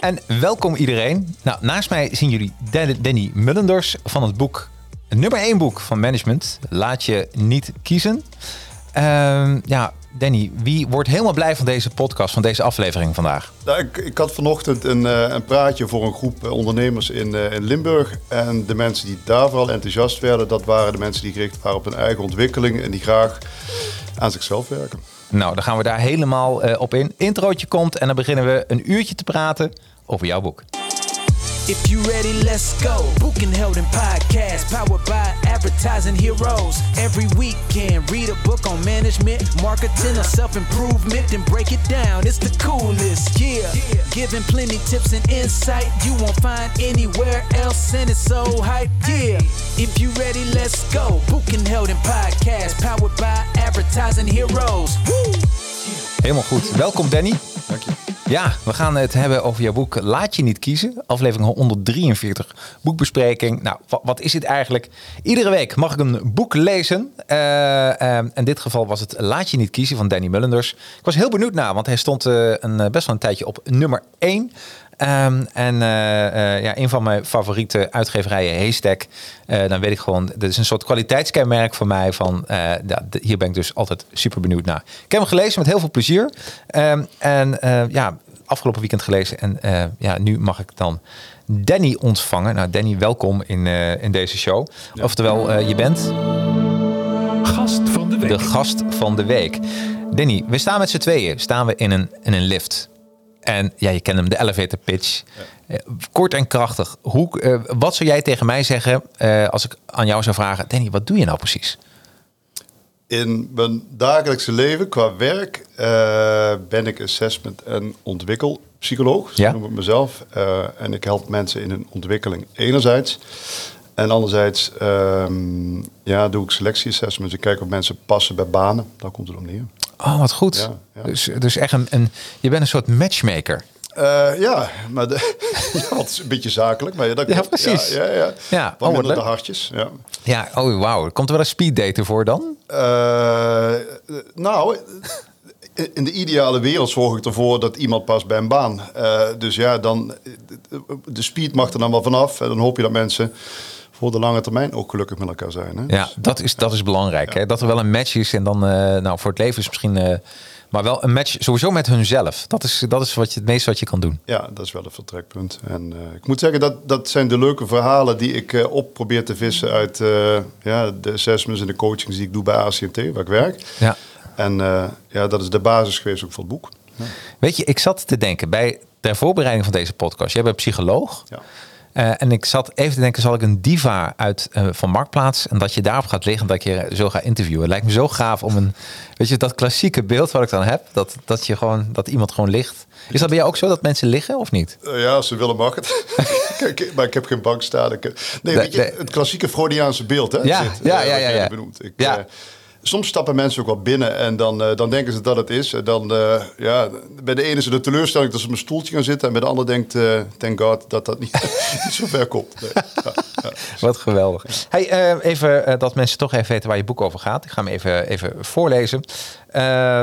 En welkom iedereen. Nou, naast mij zien jullie Dan- Danny Mullenders van het boek, nummer 1 boek van management. Laat je niet kiezen. Ehm, ja, Danny, wie wordt helemaal blij van deze podcast, van deze aflevering vandaag? Nou, ik, ik had vanochtend een, eh, een praatje voor een groep eh, ondernemers in, eh, in Limburg. En de mensen die daar vooral enthousiast werden, dat waren de mensen die gericht waren op hun eigen ontwikkeling en die graag aan zichzelf werken. Nou, dan gaan we daar helemaal eh, op in. Introotje komt en dan beginnen we een uurtje te praten over jouw boek. If you ready, let's go. Podcast, by advertising heroes. Every weekend, read a book on management, marketing, or self improvement, then break it down. It's the coolest, yeah. Giving plenty tips and insight you won't find anywhere else, and it's so hype, yeah. If you ready, let's go. Book and held in podcast, powered by advertising heroes. Woo! Helemaal goed. Welkom Danny. Dank je. Ja, we gaan het hebben over jouw boek Laat je niet kiezen. Aflevering 143, boekbespreking. Nou, wa- wat is dit eigenlijk? Iedere week mag ik een boek lezen. Eh, in dit geval was het Laat je niet kiezen van Danny Mullenders. Ik was heel benieuwd naar, want hij stond eh, een, best wel een tijdje op nummer 1. Ehm, en eh, eh, ja, een van mijn favoriete uitgeverijen, Haystack. Eh, dan weet ik gewoon, dat is een soort kwaliteitskenmerk voor mij. Van, ja, hier ben ik dus altijd super benieuwd naar. Ik heb hem gelezen met heel veel plezier. Ehm, en ja, afgelopen weekend gelezen. En ja, nu mag ik dan Danny ontvangen. Nou, Danny, welkom in, in deze show. Oftewel, je bent Gast van de week. de gast van de week. Danny, we staan met z'n tweeën. Staan we in een, in een lift. En ja, je kent hem, de elevator pitch. Eh, kort en krachtig. Hoe, eh, wat zou jij tegen mij zeggen eh, als ik aan jou zou vragen... Danny, wat doe je nou precies? In mijn dagelijkse leven qua werk ben ik assessment- en ontwikkelpsycholoog. Zo Ja. noem ik mezelf. En ik help mensen in hun ontwikkeling enerzijds. En anderzijds ehm, ja, doe ik selectie-assessments. Ik kijk of mensen passen bij banen. Daar komt het om neer. Oh, wat goed. Ja, ja. Dus, dus echt een, een... Je bent een soort matchmaker. Eh, ja, maar de, ja, het is een beetje zakelijk. Maar ja, dat Ja, precies. Ja, ja, ja. Ja, Wat oh, de hartjes. Ja. Ja, oh wauw. Komt er wel een speeddater voor dan? Eh, nou, in de ideale wereld zorg ik ervoor dat iemand past bij een baan. Eh, dus ja, dan, de speed mag er dan wel vanaf. En dan hoop je dat mensen voor de lange termijn ook gelukkig met elkaar zijn. Hè? Ja, dat is, dat is belangrijk. Hè? Dat er wel een match is en dan, eh, nou, voor het leven is misschien, eh, maar wel een match sowieso met hunzelf. Dat is, dat is wat je, het meeste wat je kan doen. Ja, dat is wel een vertrekpunt. En eh, ik moet zeggen, dat, dat zijn de leuke verhalen die ik eh, op probeer te vissen uit ja, de assessments en de coachings die ik doe bij ACMT, waar ik werk. Ja. En ja, dat is de basis geweest ook voor het boek. Ja. Weet je, ik zat te denken bij ter voorbereiding van deze podcast. Jij bent psycholoog. Ja. Eh, en ik zat even te denken, zal ik een diva uit eh, van Marktplaats en dat je daarop gaat liggen, dat ik je zo ga interviewen. Lijkt me zo gaaf om een, weet je, dat klassieke beeld wat ik dan heb, dat, dat je gewoon, dat iemand gewoon ligt. Is dat bij jou ook zo dat mensen liggen of niet? Eh, ja, als ze willen mag het. Kijk, maar ik heb geen bank staan. Ik, nee, weet je, het klassieke Freudiaanse beeld, hè? Ja, zit, ja, ja, ja. Ik, Ja. Soms stappen mensen ook wel binnen en dan, eh, dan denken ze dat het is. En dan, eh, ja, bij de ene is het een teleurstelling dat ze op een stoeltje gaan zitten. En bij de ander denkt, eh thank god, dat dat niet, zo ver komt. Wat geweldig. Hey, even dat mensen toch even weten waar je boek over gaat. Ik ga hem even, even voorlezen.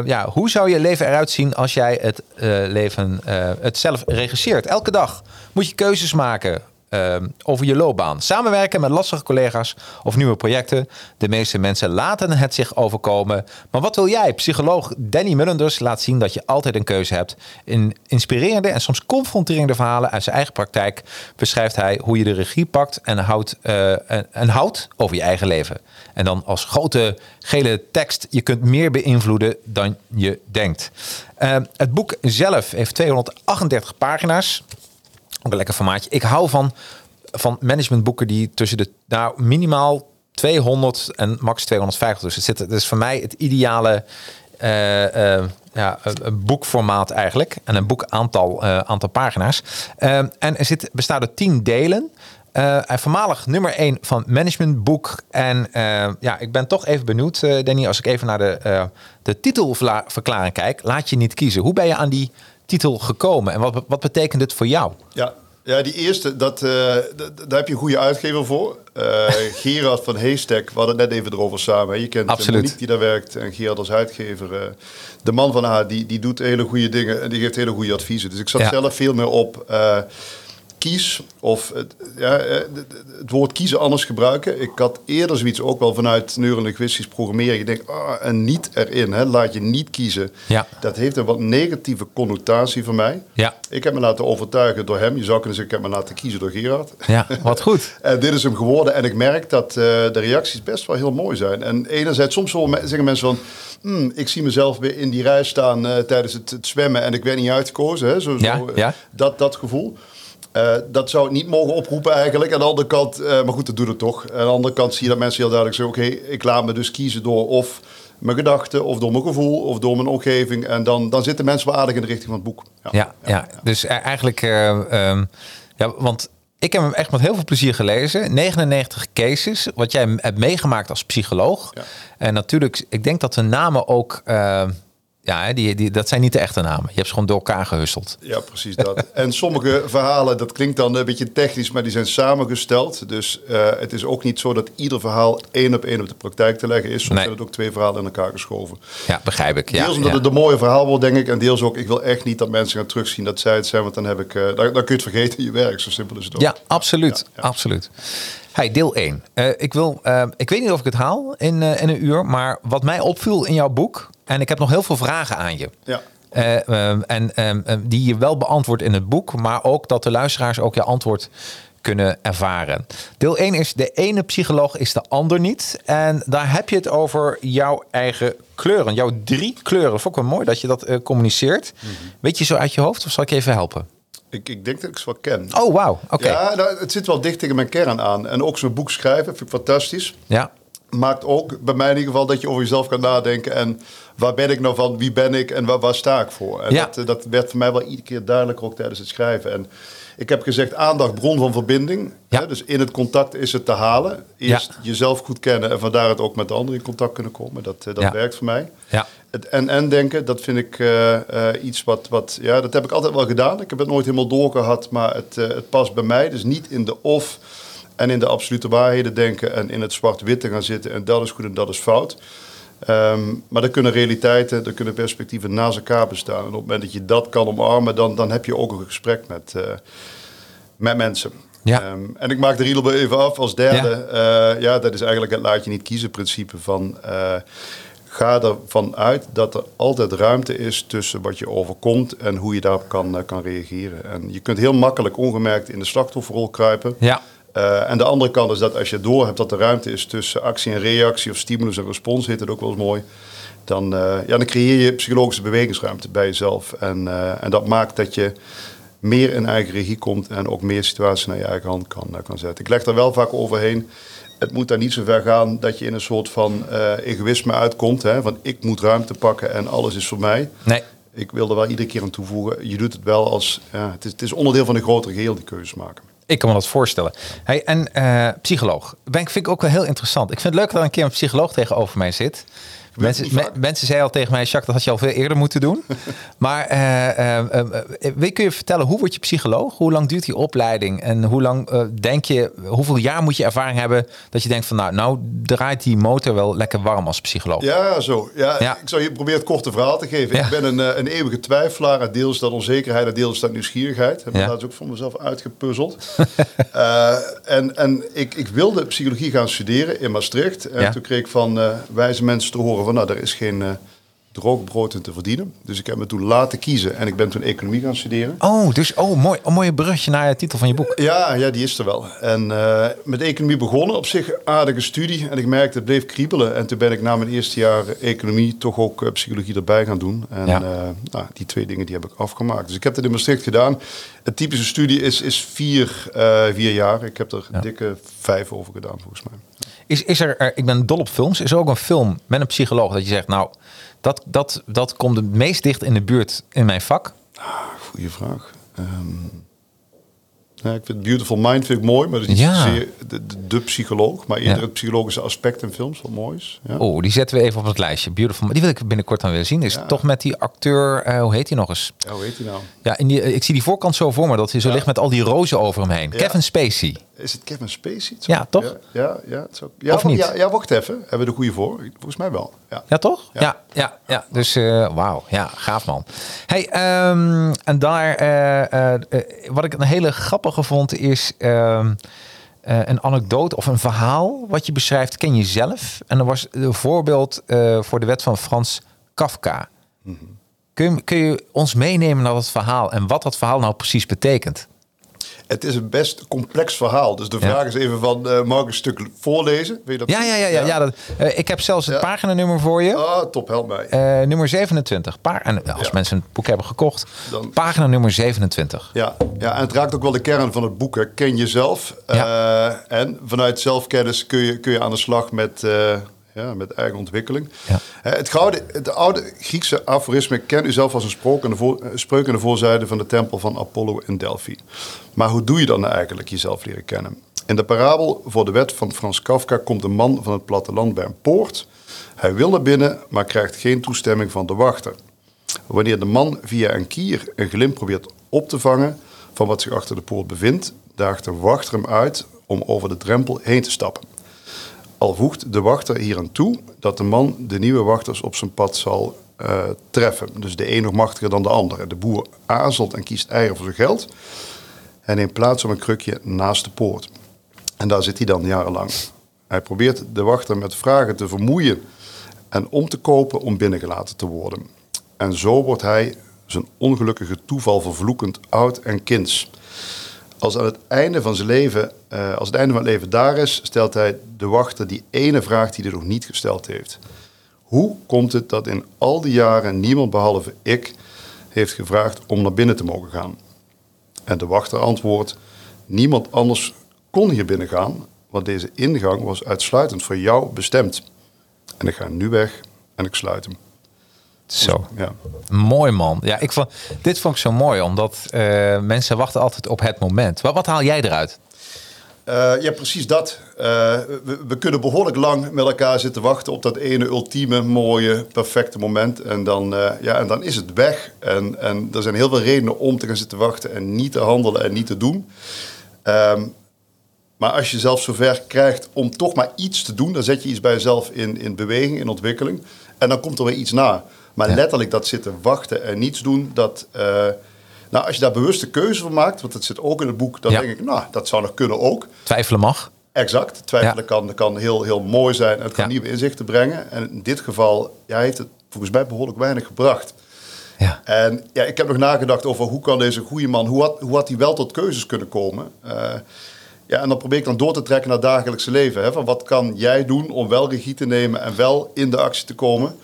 Ja, hoe zou je leven eruit zien als jij het leven het zelf regisseert? Elke dag moet je keuzes maken eh, over je loopbaan. Samenwerken met lastige collega's of nieuwe projecten. De meeste mensen laten het zich overkomen. Maar wat wil jij? Psycholoog Danny Mullenders laat zien dat je altijd een keuze hebt. In inspirerende en soms confronterende verhalen uit zijn eigen praktijk beschrijft hij hoe je de regie pakt en houdt, eh, en, houdt over je eigen leven. En dan als grote gele tekst: je kunt meer beïnvloeden dan je denkt. Eh, het boek zelf heeft 238 pagina's. Ook een lekker formaatje. Ik hou van, van managementboeken die tussen de nou, minimaal 200 en max 250. Dus het is voor mij het ideale eh, eh, ja, een- een boekformaat eigenlijk. En een boekaantal eh, aantal pagina's. Eh, en er zit, bestaat uit 10 delen. Eh, en voormalig nummer 1 van managementboek. En eh, ja, ik ben toch even benieuwd, eh, Danny, als ik even naar de, eh, de titelverklaring kijk. Laat je niet kiezen. Hoe ben je aan die titel gekomen en wat, wat betekent het voor jou? Ja, Ja, die eerste, dat, eh, daar heb je een goede uitgever voor. Eh, Gerard van Heestek, we hadden het net even erover samen. hè. Je kent eh, Absoluut. Monique die daar werkt en Gerard als uitgever. eh, de man van haar, die, die doet hele goede dingen en die geeft hele goede adviezen. Dus ik zat Ja. zelf veel meer op eh, kies of het, ja, eh, het woord kiezen anders gebruiken. Ik had eerder zoiets ook wel vanuit neurolinguistisch programmeren. Je denkt, ah, en niet erin, hè, laat je niet kiezen. Ja. Dat heeft een wat negatieve connotatie voor mij. Ja. Ik heb me laten overtuigen door hem. Je zou kunnen zeggen, ik heb me laten kiezen door Gerard. Ja, wat goed. En dit is hem geworden. En ik merk dat eh, de reacties best wel heel mooi zijn. En enerzijds, soms zeggen mensen van... "Hmm, ik zie mezelf weer in die rij staan eh, tijdens het, het zwemmen... en ik werd niet uitgekozen. Hè? Zo, zo, ja. Dat, dat gevoel. Eh, dat zou ik niet mogen oproepen eigenlijk. Aan de andere kant, eh, maar goed, dat doet het toch. Aan de andere kant zie je dat mensen heel duidelijk zeggen... oké, ik laat me dus kiezen door of mijn gedachten... of door mijn gevoel, of door mijn omgeving. En dan, dan zitten mensen wel aardig in de richting van het boek. Ja, ja, dus eh, eigenlijk, eh, ehm, ja, want ik heb hem echt met heel veel plezier gelezen. 99 cases, wat jij hebt meegemaakt als psycholoog. Ja. En natuurlijk, ik denk dat de namen ook, ja, die, die, dat zijn niet de echte namen. Je hebt ze gewoon door elkaar gehusteld. Ja, precies dat. en sommige verhalen, dat klinkt dan een beetje technisch, maar die zijn samengesteld. Dus eh, het is ook niet zo dat ieder verhaal één op één op de praktijk te leggen is. Soms Nee. zijn het ook twee verhalen in elkaar geschoven. Ja, begrijp ik. Ja, deels omdat ja. het een mooie verhaal wordt, denk ik. En deels ook, ik wil echt niet dat mensen gaan terugzien dat zij het zijn. Want dan, heb ik, eh, dan, dan kun je het vergeten in je werk. Zo simpel is het ook. Ja, absoluut. Ja, absoluut. Hey, deel 1. ik, wil, eh, ik weet niet of ik het haal in, eh, in een uur, maar wat mij opviel in jouw boek, en ik heb nog heel veel vragen aan je. Ja. Eh, ehm, en ehm, ehm, die je wel beantwoordt in het boek, maar ook dat de luisteraars ook je antwoord kunnen ervaren. Deel 1 is de ene psycholoog is de ander niet. En daar heb je het over jouw eigen kleuren. Jouw drie kleuren. Vond ik wel mooi dat je dat eh, communiceert. Mhm. Weet je zo uit je hoofd of zal ik je even helpen? Ik, ik denk dat ik ze wel ken. Oh, wauw. Oké. Ja, nou, het zit wel dicht tegen mijn kern aan. En ook zo'n boek schrijven vind ik fantastisch. Ja. Maakt ook bij mij in ieder geval dat je over jezelf kan nadenken. En waar ben ik nou van? Wie ben ik? En waar, waar sta ik voor? En Ja. dat, eh, dat werd voor mij wel iedere keer duidelijker ook tijdens het schrijven. En ik heb gezegd aandacht, bron van verbinding. Ja. Hè, dus in het contact is het te halen. Eerst Ja. jezelf goed kennen en van daaruit ook met de anderen in contact kunnen komen. Dat, eh, dat werkt voor mij. Ja. Het en-en denken, dat vind ik eh, iets wat, wat... Ja, dat heb ik altijd wel gedaan. Ik heb het nooit helemaal doorgehad, maar het, het past bij mij. Dus niet in de of en in de absolute waarheden denken... en in het zwart-witte gaan zitten en dat is goed en dat is fout. Ehm, maar er kunnen realiteiten, er kunnen perspectieven naast elkaar bestaan. En op het moment dat je dat kan omarmen, dan, dan heb je ook een gesprek met, eh, met mensen. Ja. Ehm, en ik maak de riedel even af als derde. Ja. ja, dat is eigenlijk het laat je niet kiezen principe van... eh, ga ervan uit dat er altijd ruimte is tussen wat je overkomt en hoe je daarop kan, eh, kan reageren. En je kunt heel makkelijk ongemerkt in de slachtofferrol kruipen. Ja. Eh, en de andere kant is dat als je door hebt dat er ruimte is tussen actie en reactie of stimulus en respons, heet het ook wel eens mooi. Dan, eh, ja, dan creëer je psychologische bewegingsruimte bij jezelf. En, eh, en dat maakt dat je meer in eigen regie komt en ook meer situaties naar je eigen hand kan, kan zetten. Ik leg daar wel vaak overheen. Het moet daar niet zo ver gaan dat je in een soort van egoïsme uitkomt. Hè, van ik moet ruimte pakken en alles is voor mij. Nee. Ik wil er wel iedere keer aan toevoegen. Je doet het wel als. Ja, het, is, het is onderdeel van een grotere geheel, die keuzes maken. Ik kan me dat voorstellen. Hey, en eh, psycholoog. Ben, vind ik ook wel heel interessant. Ik vind het leuk dat een keer een psycholoog tegenover mij zit. Mensen, me- mensen zeiden al tegen mij, Jacques, dat had je al veel eerder moeten doen. maar weet- kun je vertellen, hoe word je psycholoog? Hoe lang duurt die opleiding? En hoe lang denk je, hoeveel jaar moet je ervaring hebben dat je denkt van, nou, nou draait die motor wel lekker warm als psycholoog? Ja, zo. Ja, Ja. Ik zal je proberen het korte verhaal te geven. Ja. Ik ben een, een eeuwige twijfelaar. Deels dat onzekerheid en deels dat nieuwsgierigheid. Heb ik Ja. laatst ook voor mezelf uitgepuzzeld. En en ik, ik wilde psychologie gaan studeren in Maastricht. En toen kreeg ik van wijze mensen te horen van... nou, er is geen eh droog brood in te verdienen. Dus ik heb me toen laten kiezen. En ik ben toen economie gaan studeren. Oh, dus oh, mooi, een mooie brugje naar de titel van je boek. Ja, ja, die is er wel. En eh, met economie begonnen. Op zich aardige studie. En ik merkte, het bleef kriebelen. En toen ben ik na mijn eerste jaar economie toch ook eh, psychologie erbij gaan doen. En Ja. nou, die twee dingen die heb ik afgemaakt. Dus ik heb het in Maastricht gedaan. Het typische studie is, is vier, vier jaar. Ik heb er Ja. dikke vijf over gedaan, volgens mij. Is, is er, er- ik ben dol op films, is er ook een film met een psycholoog dat je zegt, nou, dat, dat, dat komt het meest dicht in de buurt in mijn vak? Goeie vraag. Ehm, Ja, ik vind Beautiful Mind vind ik mooi, maar dat is niet Ja. de, de, de psycholoog, maar eerder Ja. het psychologische aspect in films, wat mooi is. Ja. Oh, die zetten we even op het lijstje. Beautiful. Die wil ik binnenkort dan weer zien. Is toch met die acteur, eh, hoe heet hij nog eens? Ja, hoe heet hij nou? Ja, in die, eh, ik zie die voorkant zo voor me, dat hij zo ligt met al die rozen over hem heen. Kevin Spacey. Is het Kevin Spacey? Ja, toch? Ja, ja, ja, ook- ja, Of niet? Ja, ja, wacht even. Hebben we de goede voor? Volgens mij wel. Ja. Ja, toch? Ja. Ja, ja, ja. Dus eh, wauw, ja, gaaf man. Hey, ehm, en daar, eh, eh, wat ik een hele grappige vond, is ehm, eh, een anekdote of een verhaal wat je beschrijft, ken je zelf. En er was een voorbeeld voor de wet van Frans Kafka. Kun, je, kun je ons meenemen naar dat verhaal en wat dat verhaal nou precies betekent? Het is een best complex verhaal. Dus de Ja. vraag is even van, eh mag ik een stuk voorlezen? Weet je dat? Ja, ja, ja, ja. ja dat, eh, ik heb zelfs het paginanummer voor je. Ah, top, help mij. Eh, nummer 27. Pa en als mensen een boek hebben gekocht, Dan- pagina nummer 27. Ja, ja, en het raakt ook wel de kern van het boek. Hè. Ken jezelf. En vanuit zelfkennis kun je, kun je aan de slag met, ja, met eigen ontwikkeling. Ja. Het, gouden, het oude Griekse aforisme ken uzelf als een spreuk aan, de voor, spreuk aan de voorzijde van de tempel van Apollo in Delphi. Maar hoe doe je dan eigenlijk jezelf leren kennen? In de parabel voor de wet van Frans Kafka komt een man van het platteland bij een poort. Hij wil naar binnen, maar krijgt geen toestemming van de wachter. Wanneer de man via een kier een glimp probeert op te vangen van wat zich achter de poort bevindt, daagt de wachter hem uit om over de drempel heen te stappen. Al voegt de wachter hier aan toe dat de man de nieuwe wachters op zijn pad zal eh, treffen. Dus de een nog machtiger dan de ander. De boer aarzelt en kiest eieren voor zijn geld en neemt plaats op een krukje naast de poort. En daar zit hij dan jarenlang. Hij probeert de wachter met vragen te vermoeien en om te kopen om binnengelaten te worden. En zo wordt hij zijn ongelukkige toeval vervloekend oud en kinds. Als aan het einde van zijn leven, eh, als het einde van het leven daar is, stelt hij de wachter die ene vraag die hij nog niet gesteld heeft. Hoe komt het dat in al die jaren niemand behalve ik heeft gevraagd om naar binnen te mogen gaan? En de wachter antwoordt: Niemand anders kon hier binnen gaan, want deze ingang was uitsluitend voor jou bestemd. En ik ga nu weg en ik sluit hem. Zo. Ja. Mooi man. Ja, ik vond, dit vond ik zo mooi, omdat eh, mensen wachten altijd op het moment. Wat, wat haal jij eruit? Eh, ja, precies dat. Eh, we, we kunnen behoorlijk lang met elkaar zitten wachten op dat ene ultieme, mooie, perfecte moment. En dan, ja, en dan is het weg. En, en er zijn heel veel redenen om te gaan zitten wachten en niet te handelen en niet te doen. Ehm, maar als je zelf zover krijgt om toch maar iets te doen, dan zet je iets bij jezelf in, in beweging, in ontwikkeling. En dan komt er weer iets na. Maar Ja. letterlijk dat zitten wachten en niets doen, dat... eh, nou, als je daar bewuste keuze van maakt, want dat zit ook in het boek, dan Ja. denk ik, nou, dat zou nog kunnen ook. Twijfelen mag. Exact. Twijfelen Ja. kan, kan heel, heel mooi zijn en het kan nieuwe inzichten brengen. En in dit geval ja, heeft het volgens mij behoorlijk weinig gebracht. Ja. En ja, ik heb nog nagedacht over hoe kan deze goede man, hoe had, hoe had hij wel tot keuzes kunnen komen? Eh, ja, en dan probeer ik dan door te trekken naar het dagelijkse leven. Hè, van wat kan jij doen om wel regie te nemen en wel in de actie te komen?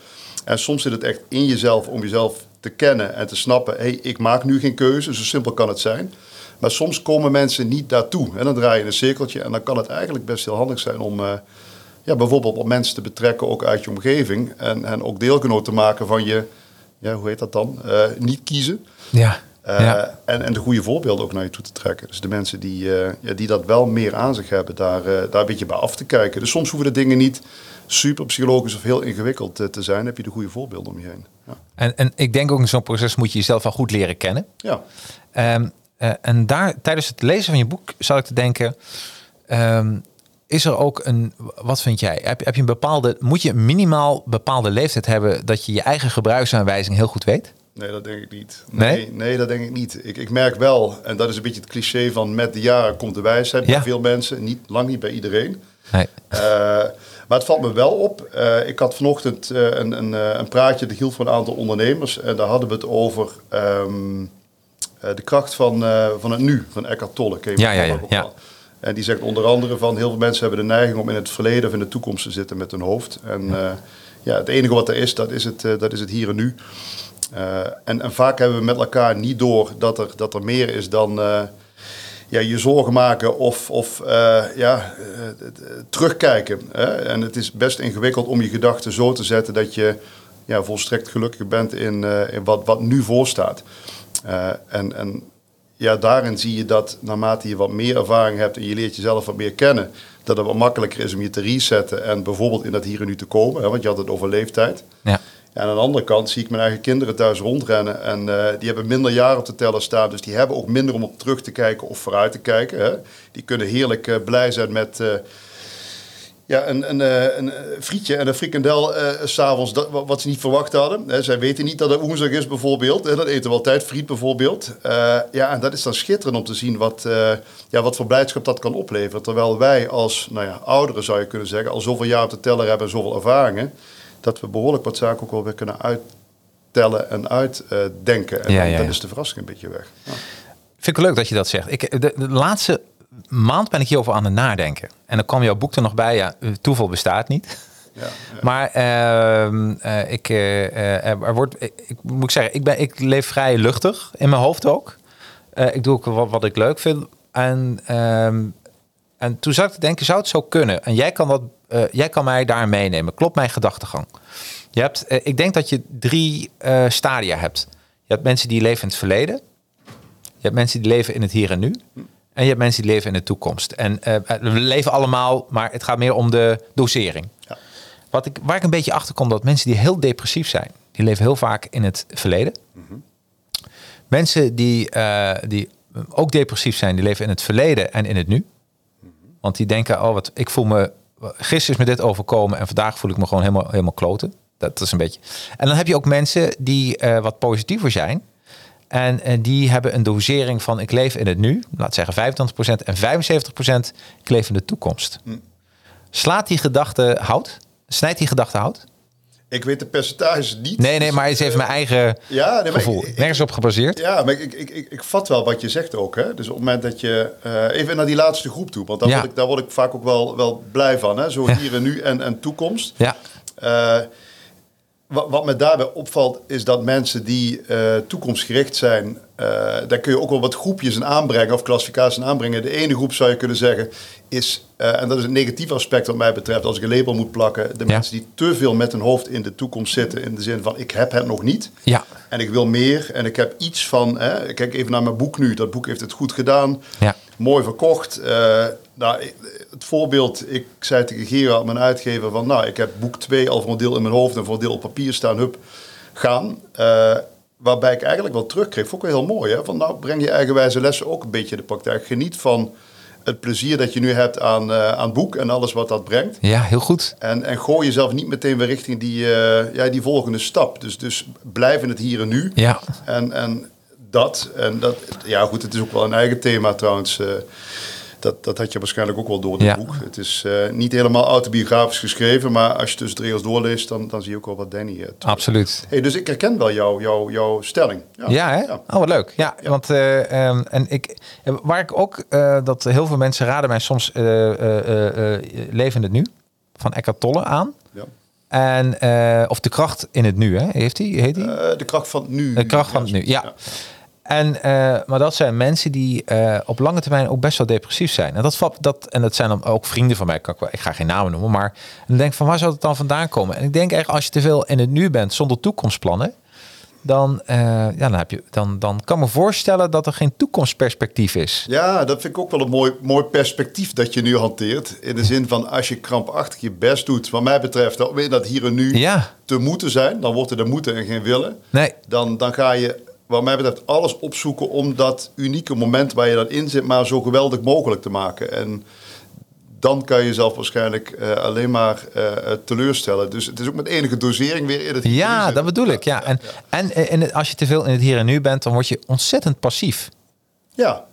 En soms zit het echt in jezelf om jezelf te kennen en te snappen... hey, ik maak nu geen keuze, zo simpel kan het zijn. Maar soms komen mensen niet daartoe. En dan draai je een cirkeltje en dan kan het eigenlijk best heel handig zijn om... eh, ja, bijvoorbeeld op mensen te betrekken, ook uit je omgeving. En, en ook deelgenoot te maken van je, ja, hoe heet dat dan? Eh, niet kiezen. Ja. Eh, ja. en, en de goede voorbeelden ook naar je toe te trekken. Dus de mensen die, eh, ja, die dat wel meer aan zich hebben, daar, eh, daar een beetje bij af te kijken. Dus soms hoeven de dingen niet super psychologisch of heel ingewikkeld te zijn. Heb je de goede voorbeelden om je heen. Ja. En, en ik denk ook in zo'n proces moet je jezelf wel goed leren kennen. ja. Ehm, eh, en daar, tijdens het lezen van je boek, zat ik te denken: ehm, is er ook een, wat vind jij? Heb, heb je een bepaalde, moet je een minimaal bepaalde leeftijd hebben dat je je eigen gebruiksaanwijzing heel goed weet? Nee, dat denk ik niet. Nee? Nee, nee dat denk ik niet. Ik, ik merk wel, en dat is een beetje het cliché van met de jaren komt de wijsheid Ja. bij veel mensen. Niet, lang niet bij iedereen. Nee. Eh, maar het valt me wel op. Eh, ik had vanochtend eh, een, een, een praatje dat hield voor een aantal ondernemers. En daar hadden we het over ehm, eh, de kracht van, van het nu, van Eckhart Tolle. Ken je Ja, ja, ja, ja. En die zegt onder andere van heel veel mensen hebben de neiging om in het verleden of in de toekomst te zitten met hun hoofd. En ja, het enige wat er is, dat is het, dat is het hier en nu. Eh, en, en vaak hebben we met elkaar niet door dat er, dat er meer is dan eh, ja, je zorgen maken of, of eh, ja, terugkijken. Hè? En het is best ingewikkeld om je gedachten zo te zetten dat je ja, volstrekt gelukkig bent in, in wat, wat nu voorstaat. En, en ja, daarin zie je dat naarmate je wat meer ervaring hebt en je leert jezelf wat meer kennen, dat het wat makkelijker is om je te resetten en bijvoorbeeld in dat hier en nu te komen. Hè, want je had het over leeftijd. Ja. En aan de andere kant zie ik mijn eigen kinderen thuis rondrennen. En eh, die hebben minder jaren op de teller staan. Dus die hebben ook minder om op terug te kijken of vooruit te kijken. Hè. Die kunnen heerlijk eh, blij zijn met eh, ja, een, een, een frietje en een frikandel s'avonds. Wat, ze niet verwacht hadden. Hè. Zij weten niet dat het woensdag is bijvoorbeeld. En dat eten we altijd, friet bijvoorbeeld. Ja, en dat is dan schitterend om te zien wat, ja, wat voor blijdschap dat kan opleveren. Terwijl wij als nou ja, ouderen, zou je kunnen zeggen, al zoveel jaar op de teller hebben en zoveel ervaringen. Dat we behoorlijk wat zaken ook wel weer kunnen uittellen en uitdenken. en Ja, dan, ja, dan ja. is de verrassing een beetje weg. Ja. Vind ik leuk dat je dat zegt. Ik, de, de laatste maand ben ik hierover aan het nadenken. En dan kwam jouw boek er nog bij. Ja, eh, toeval bestaat niet. Ja, ja. Maar ehm, eh, ik, eh, er wordt, ik, ik moet zeggen, ik, ben, ik leef vrij luchtig in mijn hoofd ook. Ik doe ook wat, wat ik leuk vind. En, ehm, en toen zat ik te denken, zou het zo kunnen? En jij kan, dat, eh, jij kan mij daar meenemen. Klopt mijn gedachtegang? Je hebt, eh, ik denk dat je drie eh, stadia hebt. Je hebt mensen die leven in het verleden. Je hebt mensen die leven in het hier en nu. En je hebt mensen die leven in de toekomst. En we leven allemaal, maar het gaat meer om de dosering. Ja. Wat ik, waar ik een beetje achter kom, dat mensen die heel depressief zijn, die leven heel vaak in het verleden. Mensen die, die ook depressief zijn, die leven in het verleden en in het nu. Want die denken, oh wat, ik voel me, gisteren is me dit overkomen en vandaag voel ik me gewoon helemaal, helemaal kloten. Dat is een beetje. En dan heb je ook mensen die eh, wat positiever zijn. En, en die hebben een dosering van ik leef in het nu, laat zeggen 25% en 75% ik leef in de toekomst. Slaat die gedachte hout? Snijdt die gedachte hout? Ik weet de percentages niet. Nee, nee, maar het is even mijn eigen Ja, nee, gevoel. ik- Nergens op gebaseerd. Ja, maar ik, ik, ik, ik vat wel wat je zegt ook. Hè? Dus op het moment dat je... eh, even naar die laatste groep toe. Want daar, Ja. word, ik, daar word ik vaak ook wel, wel blij van. Hè? Zo hier en nu en, en toekomst. Ja, Eh, wat, wat me daarbij opvalt is dat mensen die eh, toekomstgericht zijn, eh, daar kun je ook wel wat groepjes in aanbrengen of klassificaties in aanbrengen. De ene groep zou je kunnen zeggen is, eh, en dat is een negatief aspect wat mij betreft, als ik een label moet plakken, de Ja. mensen die te veel met hun hoofd in de toekomst zitten, in de zin van ik heb het nog niet. ja, En ik wil meer en ik heb iets van, hè, kijk even naar mijn boek nu, dat boek heeft het goed gedaan, ja. Mooi verkocht. Eh, nou, het voorbeeld, ik zei tegen Gerard, mijn uitgever, van nou, ik heb boek 2 al voor een deel in mijn hoofd en voor een deel op papier staan, hup, gaan. Eh, waarbij ik eigenlijk wel terugkreeg, vond ik wel heel mooi, hè, van nou, breng je eigenwijze lessen ook een beetje in de praktijk. Geniet van het plezier dat je nu hebt aan, eh, aan het boek en alles wat dat brengt. Ja, heel goed. En, en gooi jezelf niet meteen weer richting die, ja, die volgende stap. Dus, dus blijf in het hier en nu. Ja, En, en dat, en dat, ja goed, het is ook wel een eigen thema trouwens. eh, dat, dat had je waarschijnlijk ook wel door dit Ja. boek. Het is eh, niet helemaal autobiografisch geschreven, maar als je tussen de regels doorleest, dan, dan zie je ook wel wat Danny... eh, absoluut. hey, dus ik herken wel jou, jou, jouw stelling. Ja, hè? Oh, wat leuk. Ja, want eh, ehm, en ik, waar ik ook dat heel veel mensen raden mij soms Leven het Nu van Eckhart Tolle aan. Ja. En, of de kracht in het nu, hè? Heeft hij? Heet hij? De kracht van het nu. De kracht van het nu, ja. En, eh, maar dat zijn mensen die eh, op lange termijn ook best wel depressief zijn. En dat, dat, en dat zijn dan ook vrienden van mij. Ik, wel, ik ga geen namen noemen, maar dan denk ik van waar zou het dan vandaan komen? En ik denk echt als je te veel in het nu bent zonder toekomstplannen, dan, eh, ja, dan, heb je, dan, dan kan ik me voorstellen dat er geen toekomstperspectief is. Ja, dat vind ik ook wel een mooi, mooi perspectief dat je nu hanteert. In de zin van als je krampachtig je best doet, wat mij betreft, om in dat hier en nu Ja, te moeten zijn, dan wordt het er moeten en geen willen. nee, Dan, dan ga je, wat mij betreft, alles opzoeken om dat unieke moment waar je dan in zit, maar zo geweldig mogelijk te maken. En dan kan je jezelf waarschijnlijk eh, alleen maar eh, teleurstellen. Dus het is ook met enige dosering weer in het ja, dat bedoel ik. Ja. En, en, eh, en als je te veel in het hier en nu bent, dan word je ontzettend passief. Ja,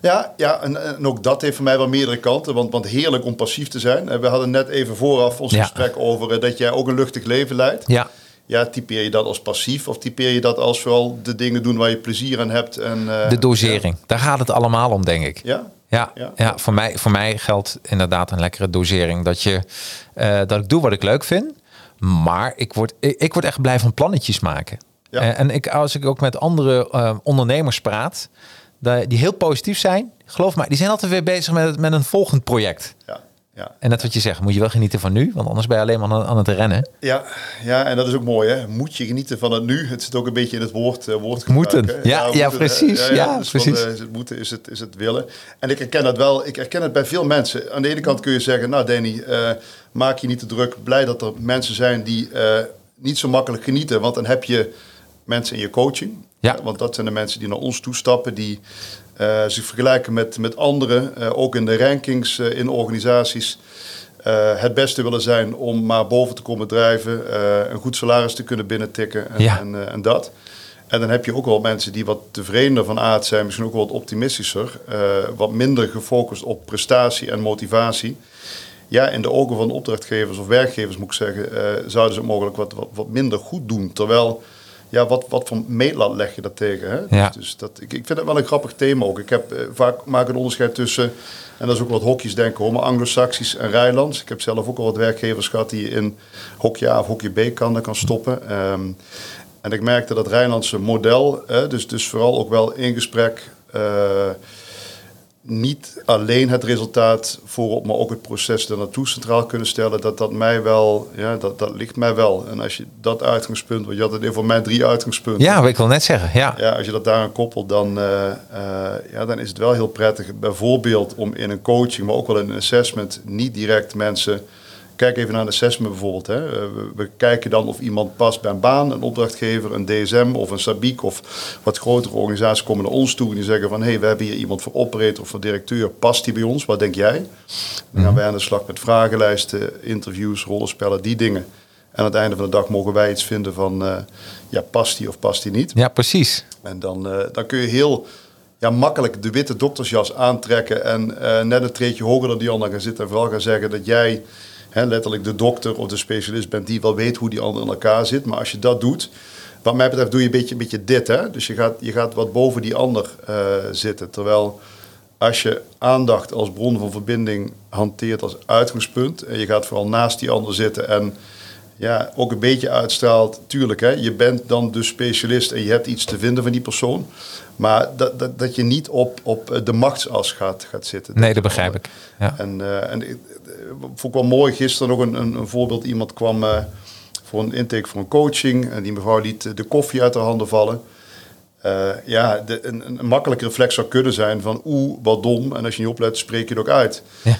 ja, ja en, en ook dat heeft voor mij wel meerdere kanten. Want, want heerlijk om passief te zijn. We hadden net even vooraf ons Ja. gesprek over dat jij ook een luchtig leven leidt. Ja, Ja, typeer je dat als passief of typeer je dat als vooral de dingen doen waar je plezier aan hebt? En, eh, de dosering. Daar gaat het allemaal om, denk ik. Ja, Ja, ja. Ja. voor, mij, voor mij geldt inderdaad een lekkere dosering. Dat, je, eh, dat ik doe wat ik leuk vind. Maar ik word, ik, ik word echt blij van plannetjes maken. Ja. Eh, en ik, als ik ook met andere ondernemers praat, die die heel positief zijn, geloof mij, die zijn altijd weer bezig met, met een volgend project. ja, Ja. En dat wat je zegt, moet je wel genieten van nu, want anders ben je alleen maar aan, aan het rennen. Ja, ja, en dat is ook mooi, hè? Moet je genieten van het nu? Het zit ook een beetje in het woord, uh, Moeten. Ja, ja, moeten, precies. Ja, dus precies. Van, uh, is het moeten, is het, is het willen? En ik herken dat wel. Ik herken het bij veel mensen. Aan de ene kant kun je zeggen, nou Danny, uh, maak je niet te druk. Blij dat er mensen zijn die niet zo makkelijk genieten, want dan heb je mensen in je coaching. Ja. Want dat zijn de mensen die naar ons toestappen, die uh, zich vergelijken met, met anderen, uh, ook in de rankings uh, in organisaties. Het beste willen zijn om maar boven te komen drijven, een goed salaris te kunnen binnentikken en, Ja. en, en dat. En dan heb je ook wel mensen die wat tevredener van aard zijn, misschien ook wel wat optimistischer, wat minder gefocust op prestatie en motivatie. Ja, in de ogen van opdrachtgevers of werkgevers moet ik zeggen, zouden ze het mogelijk wat, wat, wat minder goed doen. Terwijl, ja, wat, wat voor meetlat leg je dat tegen? Hè? Ja. Dus, dus dat, ik, ik vind het wel een grappig thema ook. Ik heb uh, vaak maak een onderscheid tussen, en dat is ook wat hokjes denken hoor, maar Anglo-Saxisch en Rijlands. Ik heb zelf ook al wat werkgevers gehad die je in hokje A of hokje B kan, kan stoppen. Um, en ik merkte dat Rijnlandse model, eh, dus, dus vooral ook wel in gesprek, uh, niet alleen het resultaat voorop, maar ook het proces er naartoe centraal kunnen stellen, dat dat mij wel, ja, dat, dat ligt mij wel. En als je dat uitgangspunt, want je had het voor mij drie uitgangspunten. Ja, wat ik wil net zeggen, ja. Ja, als je dat daaraan koppelt, dan, uh, uh, ja, dan is het wel heel prettig. Bijvoorbeeld om in een coaching, maar ook wel in een assessment, niet direct mensen Kijk even naar een assessment bijvoorbeeld. Hè. We, we, kijken dan of iemand past bij een baan, een opdrachtgever, een DSM of een Sabiek of wat grotere organisaties komen naar ons toe en die zeggen van hé, hey, we hebben hier iemand voor operator of voor directeur, past die bij ons? Wat denk jij? Dan gaan wij aan de slag met vragenlijsten, interviews, rollenspellen, die dingen. En aan het einde van de dag mogen wij iets vinden van uh, ja, past die of past die niet? Ja, precies. En dan, uh, dan kun je heel ja, makkelijk de witte doktersjas aantrekken en uh, net een treedje hoger dan die ander gaan zitten en vooral gaan zeggen dat jij He, letterlijk de dokter of de specialist bent die wel weet hoe die ander in elkaar zit. Maar als je dat doet, wat mij betreft doe je een beetje, een beetje dit. Hè? Dus je gaat, je gaat wat boven die ander uh, zitten. Terwijl als je aandacht als bron van verbinding hanteert als uitgangspunt... en je gaat vooral naast die ander zitten en ja, ook een beetje uitstraalt... tuurlijk, hè, je bent dan de specialist en je hebt iets te vinden van die persoon... Maar dat, dat, dat je niet op, op de machtsas gaat, gaat zitten. Nee, dat begrijp ik. Ja. En, uh, en vond ik wel mooi, gisteren nog een, een, een voorbeeld. Iemand kwam uh, voor een intake voor een coaching. En die mevrouw liet de koffie uit haar handen vallen. Uh, ja, de, een, een makkelijke reflex zou kunnen zijn van oeh, wat dom. En als je niet oplet, spreek je het ook uit. Ja,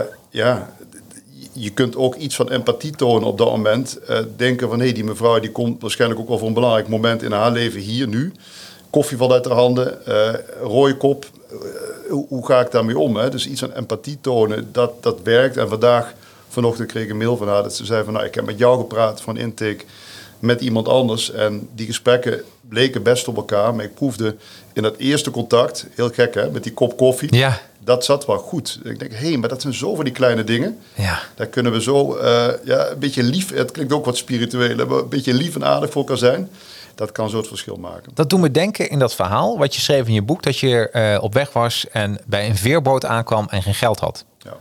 uh, ja je kunt ook iets van empathie tonen op dat moment. denken van hé, hey, die mevrouw die komt waarschijnlijk ook wel voor een belangrijk moment in haar leven hier nu koffie valt uit haar handen, uh, rode kop. Uh, hoe, hoe, ga ik daarmee om? Hè? Dus iets aan empathie tonen, dat, dat werkt. En vandaag, vanochtend kreeg ik een mail van haar dat ze zei van... Nou, ik heb met jou gepraat van intake met iemand anders. En die gesprekken bleken best op elkaar. Maar ik proefde in dat eerste contact, heel gek hè, met die kop koffie... Ja. Dat zat wel goed. Ik denk, hé, hey, maar dat zijn zo van die kleine dingen. Ja. Daar kunnen we zo uh, ja, een beetje lief... Het klinkt ook wat spiritueel, maar een beetje lief en aardig voor elkaar zijn dat kan zo het verschil maken. Dat doet me denken in dat verhaal wat je schreef in je boek, dat je uh, op weg was en bij een veerboot aankwam en geen geld had. Ja,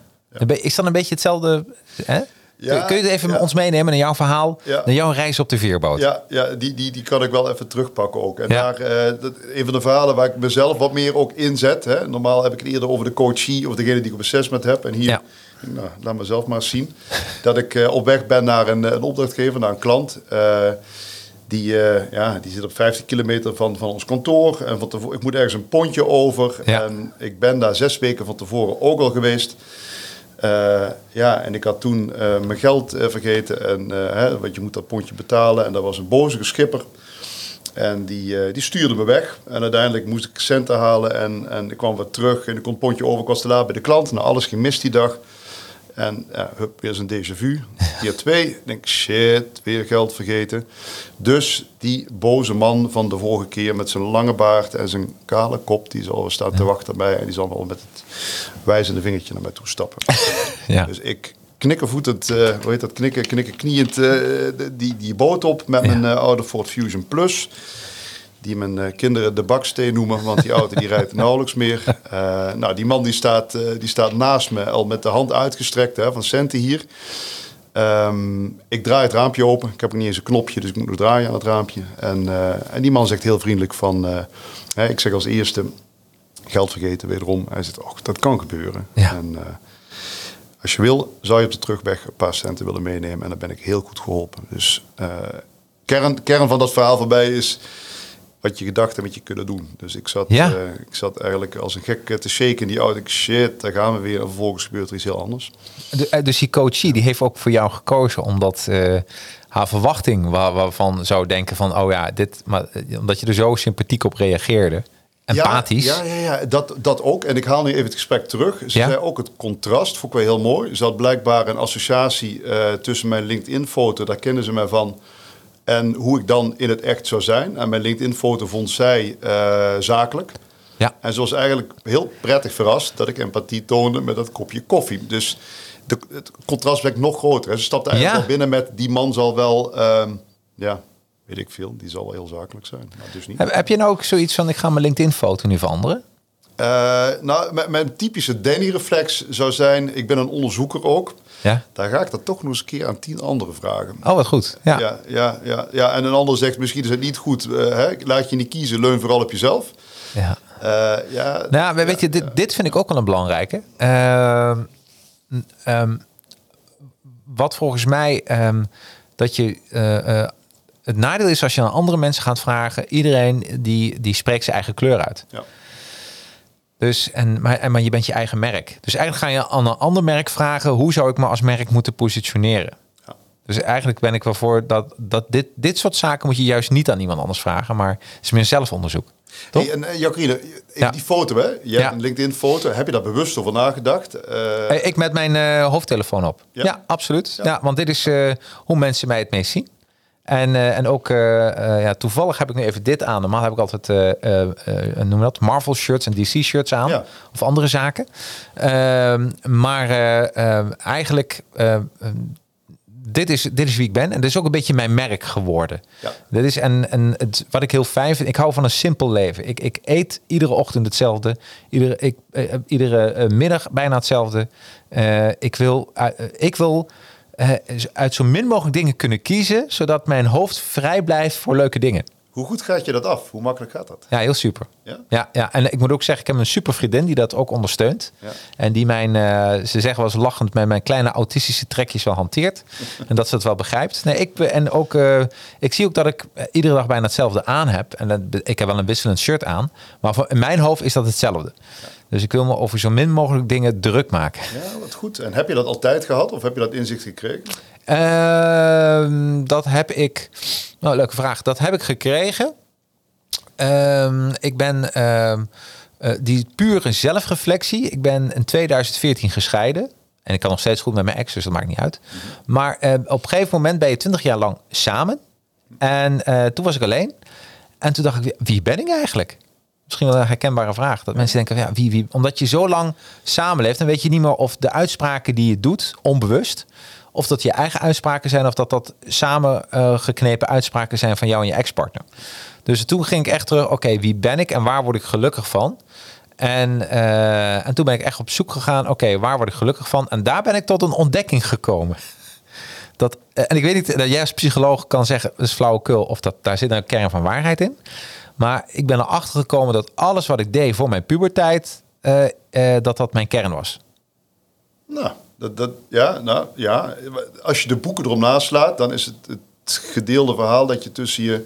ja. Is dat een beetje hetzelfde? Hè? Ja, Kun je het even ja. ons meenemen naar jouw verhaal, Ja. naar jouw reis op de veerboot? Ja, ja die, die, die kan ik wel even terugpakken ook. En daar, eh, dat, een van de verhalen waar ik mezelf wat meer ook inzet. Hè. Normaal heb ik het eerder over de coachie of degene die ik op assessment heb. En hier, Ja. nou, laat mezelf maar eens zien. Dat ik eh, op weg ben naar een, een opdrachtgever, naar een klant. Die, eh, ja, die zit op 50 kilometer van, van ons kantoor. En van tevoren, ik moet ergens een pontje over. Ja. En ik ben daar zes weken van tevoren ook al geweest. Eh, ja, en ik had toen eh, mijn geld vergeten. En, hè, want je moet dat pontje betalen. En dat was een boze schipper. En die, die stuurde me weg. En uiteindelijk moest ik centen halen. En, en ik kwam weer terug. En ik kon het pontje over. Ik was te laat bij de klant. Nou, alles gemist die dag. En ja, hup, weer zo'n déjà vu. Keer twee. Ik denk, shit, weer geld vergeten. Dus die boze man van de vorige keer met zijn lange baard en zijn kale kop, die zal staan te wachten bij. En die zal wel met het wijzende vingertje naar mij toe stappen. Ja. Dus ik knikkervoetend, eh hoe heet dat, knikken, knikken kniënd eh, die, die boot op met Ja. mijn eh, oude Ford Fusion Plus. Die mijn eh, kinderen de baksteen noemen, want die auto die rijdt nauwelijks meer. Eh, nou, die man die staat, eh, die staat naast me, al met de hand uitgestrekt hè, van centen hier. Ehm, ik draai het raampje open. Ik heb ook niet eens een knopje, dus ik moet nog draaien aan het raampje. En, en die man zegt heel vriendelijk van... hè, ik zeg als eerste, geld vergeten wederom. Hij zegt, och, dat kan gebeuren. Ja. En, Als je wil, zou je op de terugweg een paar centen willen meenemen. En dan ben ik heel goed geholpen. Dus kern, kern van dat verhaal voorbij is wat je gedacht en wat je kunnen doen. Dus ik zat, Ja. eh, ik zat eigenlijk als een gek te shaken in die auto. Ik, shit, daar gaan we weer. En vervolgens gebeurt er iets heel anders. De- eh, dus die coachie die heeft ook voor jou gekozen omdat eh, haar verwachting waar, waarvan zou denken van oh ja dit maar eh, omdat je er zo sympathiek op reageerde empathisch Ja, ja, ja, ja, Dat, dat ook. En ik haal nu even het gesprek terug. Ze zei ook het contrast, vond ik wel heel mooi. Ze had blijkbaar een associatie eh, tussen mijn LinkedIn-foto, daar kennen ze mij van, en hoe ik dan in het echt zou zijn. En mijn LinkedIn-foto vond zij eh, zakelijk. ja. En ze was eigenlijk heel prettig verrast dat ik empathie toonde met dat kopje koffie. Dus de, het contrast werd nog groter. Ze stapte eigenlijk Ja. binnen met die man zal wel, ehm, ja, weet ik veel, die zal wel heel zakelijk zijn. Maar dus niet. Heb, heb je nou ook zoiets van ik ga mijn LinkedIn foto nu veranderen Eh, nou, mijn, mijn typische Danny-reflex zou zijn, ik ben een onderzoeker ook. Ja Daar ga ik dat toch nog eens een keer aan tien anderen vragen. oh wat goed ja, Ja, ja, ja, ja. En een ander zegt, misschien is het niet goed. eh, hè? Laat je niet kiezen, leun vooral op jezelf. ja. Eh, ja, Nou, weet je, dit, dit vind ik ook wel een belangrijke. Ehm, ehm, wat volgens mij ehm, dat je eh, het nadeel is als je aan andere mensen gaat vragen. Iedereen die, die spreekt zijn eigen kleur uit. ja. Dus, en, maar, en, maar je bent je eigen merk. Dus eigenlijk ga je aan een ander merk vragen... hoe zou ik me als merk moeten positioneren? Ja. Dus eigenlijk ben ik wel voor dat, dat dit, dit soort zaken... moet je juist niet aan iemand anders vragen... maar het is meer zelfonderzoek. Toch? Hey, en uh, Jacqueline, Ja. die foto, hè? Je hebt een LinkedIn-foto. Heb je daar bewust over nagedacht? Eh, Eh, Ik met mijn eh, hoofdtelefoon op. Ja, absoluut. Ja. Ja. want dit is eh, hoe mensen mij het meest zien. En, eh, en ook eh, eh, ja, toevallig heb ik nu even dit aan. Normaal heb ik altijd noem dat Marvel shirts en DC shirts aan. Ja. Of andere zaken. Ehm, maar eh, eh, eigenlijk, eh, eh, dit, is, dit is wie ik ben. En dit is ook een beetje mijn merk geworden. Ja. Dit is en, en het, wat ik heel fijn vind. Ik hou van een simpel leven. Ik, ik eet iedere ochtend hetzelfde. Iedere, ik, eh, iedere middag bijna hetzelfde. Ik wil, ik wil uit zo min mogelijk dingen kunnen kiezen. Zodat mijn hoofd vrij blijft voor leuke dingen. Hoe goed gaat je dat af? Hoe makkelijk gaat dat? Ja, heel super. Ja? Ja, ja, en ik moet ook zeggen, ik heb een super vriendin die dat ook ondersteunt. Ja. En die mijn, eh, ze zeggen wel eens lachend, mijn, mijn kleine autistische trekjes wel hanteert. en dat ze het wel begrijpt. Nee, ik, en ook, eh, ik zie ook dat ik eh, iedere dag bijna hetzelfde aan heb. En ik heb wel een wisselend shirt aan. Maar voor, in mijn hoofd is dat hetzelfde. Dus ik wil me over zo min mogelijk dingen druk maken. Ja, wat goed. En heb je dat altijd gehad of heb je dat inzicht gekregen? Ehm, dat heb ik. Nou, leuke vraag. Dat heb ik gekregen. Ehm, ik ben ehm, eh, die pure zelfreflectie. Ik ben in 2014 gescheiden. En ik kan nog steeds goed met mijn ex, dus dat maakt niet uit. Maar eh, op een gegeven moment ben je 20 jaar lang samen. En eh, toen was ik alleen. En toen dacht ik, wie ben ik eigenlijk? Misschien wel een herkenbare vraag. Dat mensen denken, ja, wie, wie? Omdat je zo lang samenleeft, dan weet je niet meer of de uitspraken die je doet, onbewust, of dat je eigen uitspraken zijn, of dat dat samen eh, uitspraken zijn van jou en je ex-partner. Dus toen ging ik echt terug, oké, wie ben ik en waar word ik gelukkig van? En, eh, en toen ben ik echt op zoek gegaan, oké, waar word ik gelukkig van? En daar ben ik tot een ontdekking gekomen. Dat, eh, en ik weet niet dat jij als psycholoog kan zeggen, dat is flauwekul, of dat daar zit een kern van waarheid in. Maar ik ben erachter gekomen dat alles wat ik deed voor mijn puberteit, dat dat mijn kern was. Nou, dat, dat, ja, nou, ja, als je de boeken erom naslaat, dan is het het gedeelde verhaal dat je tussen je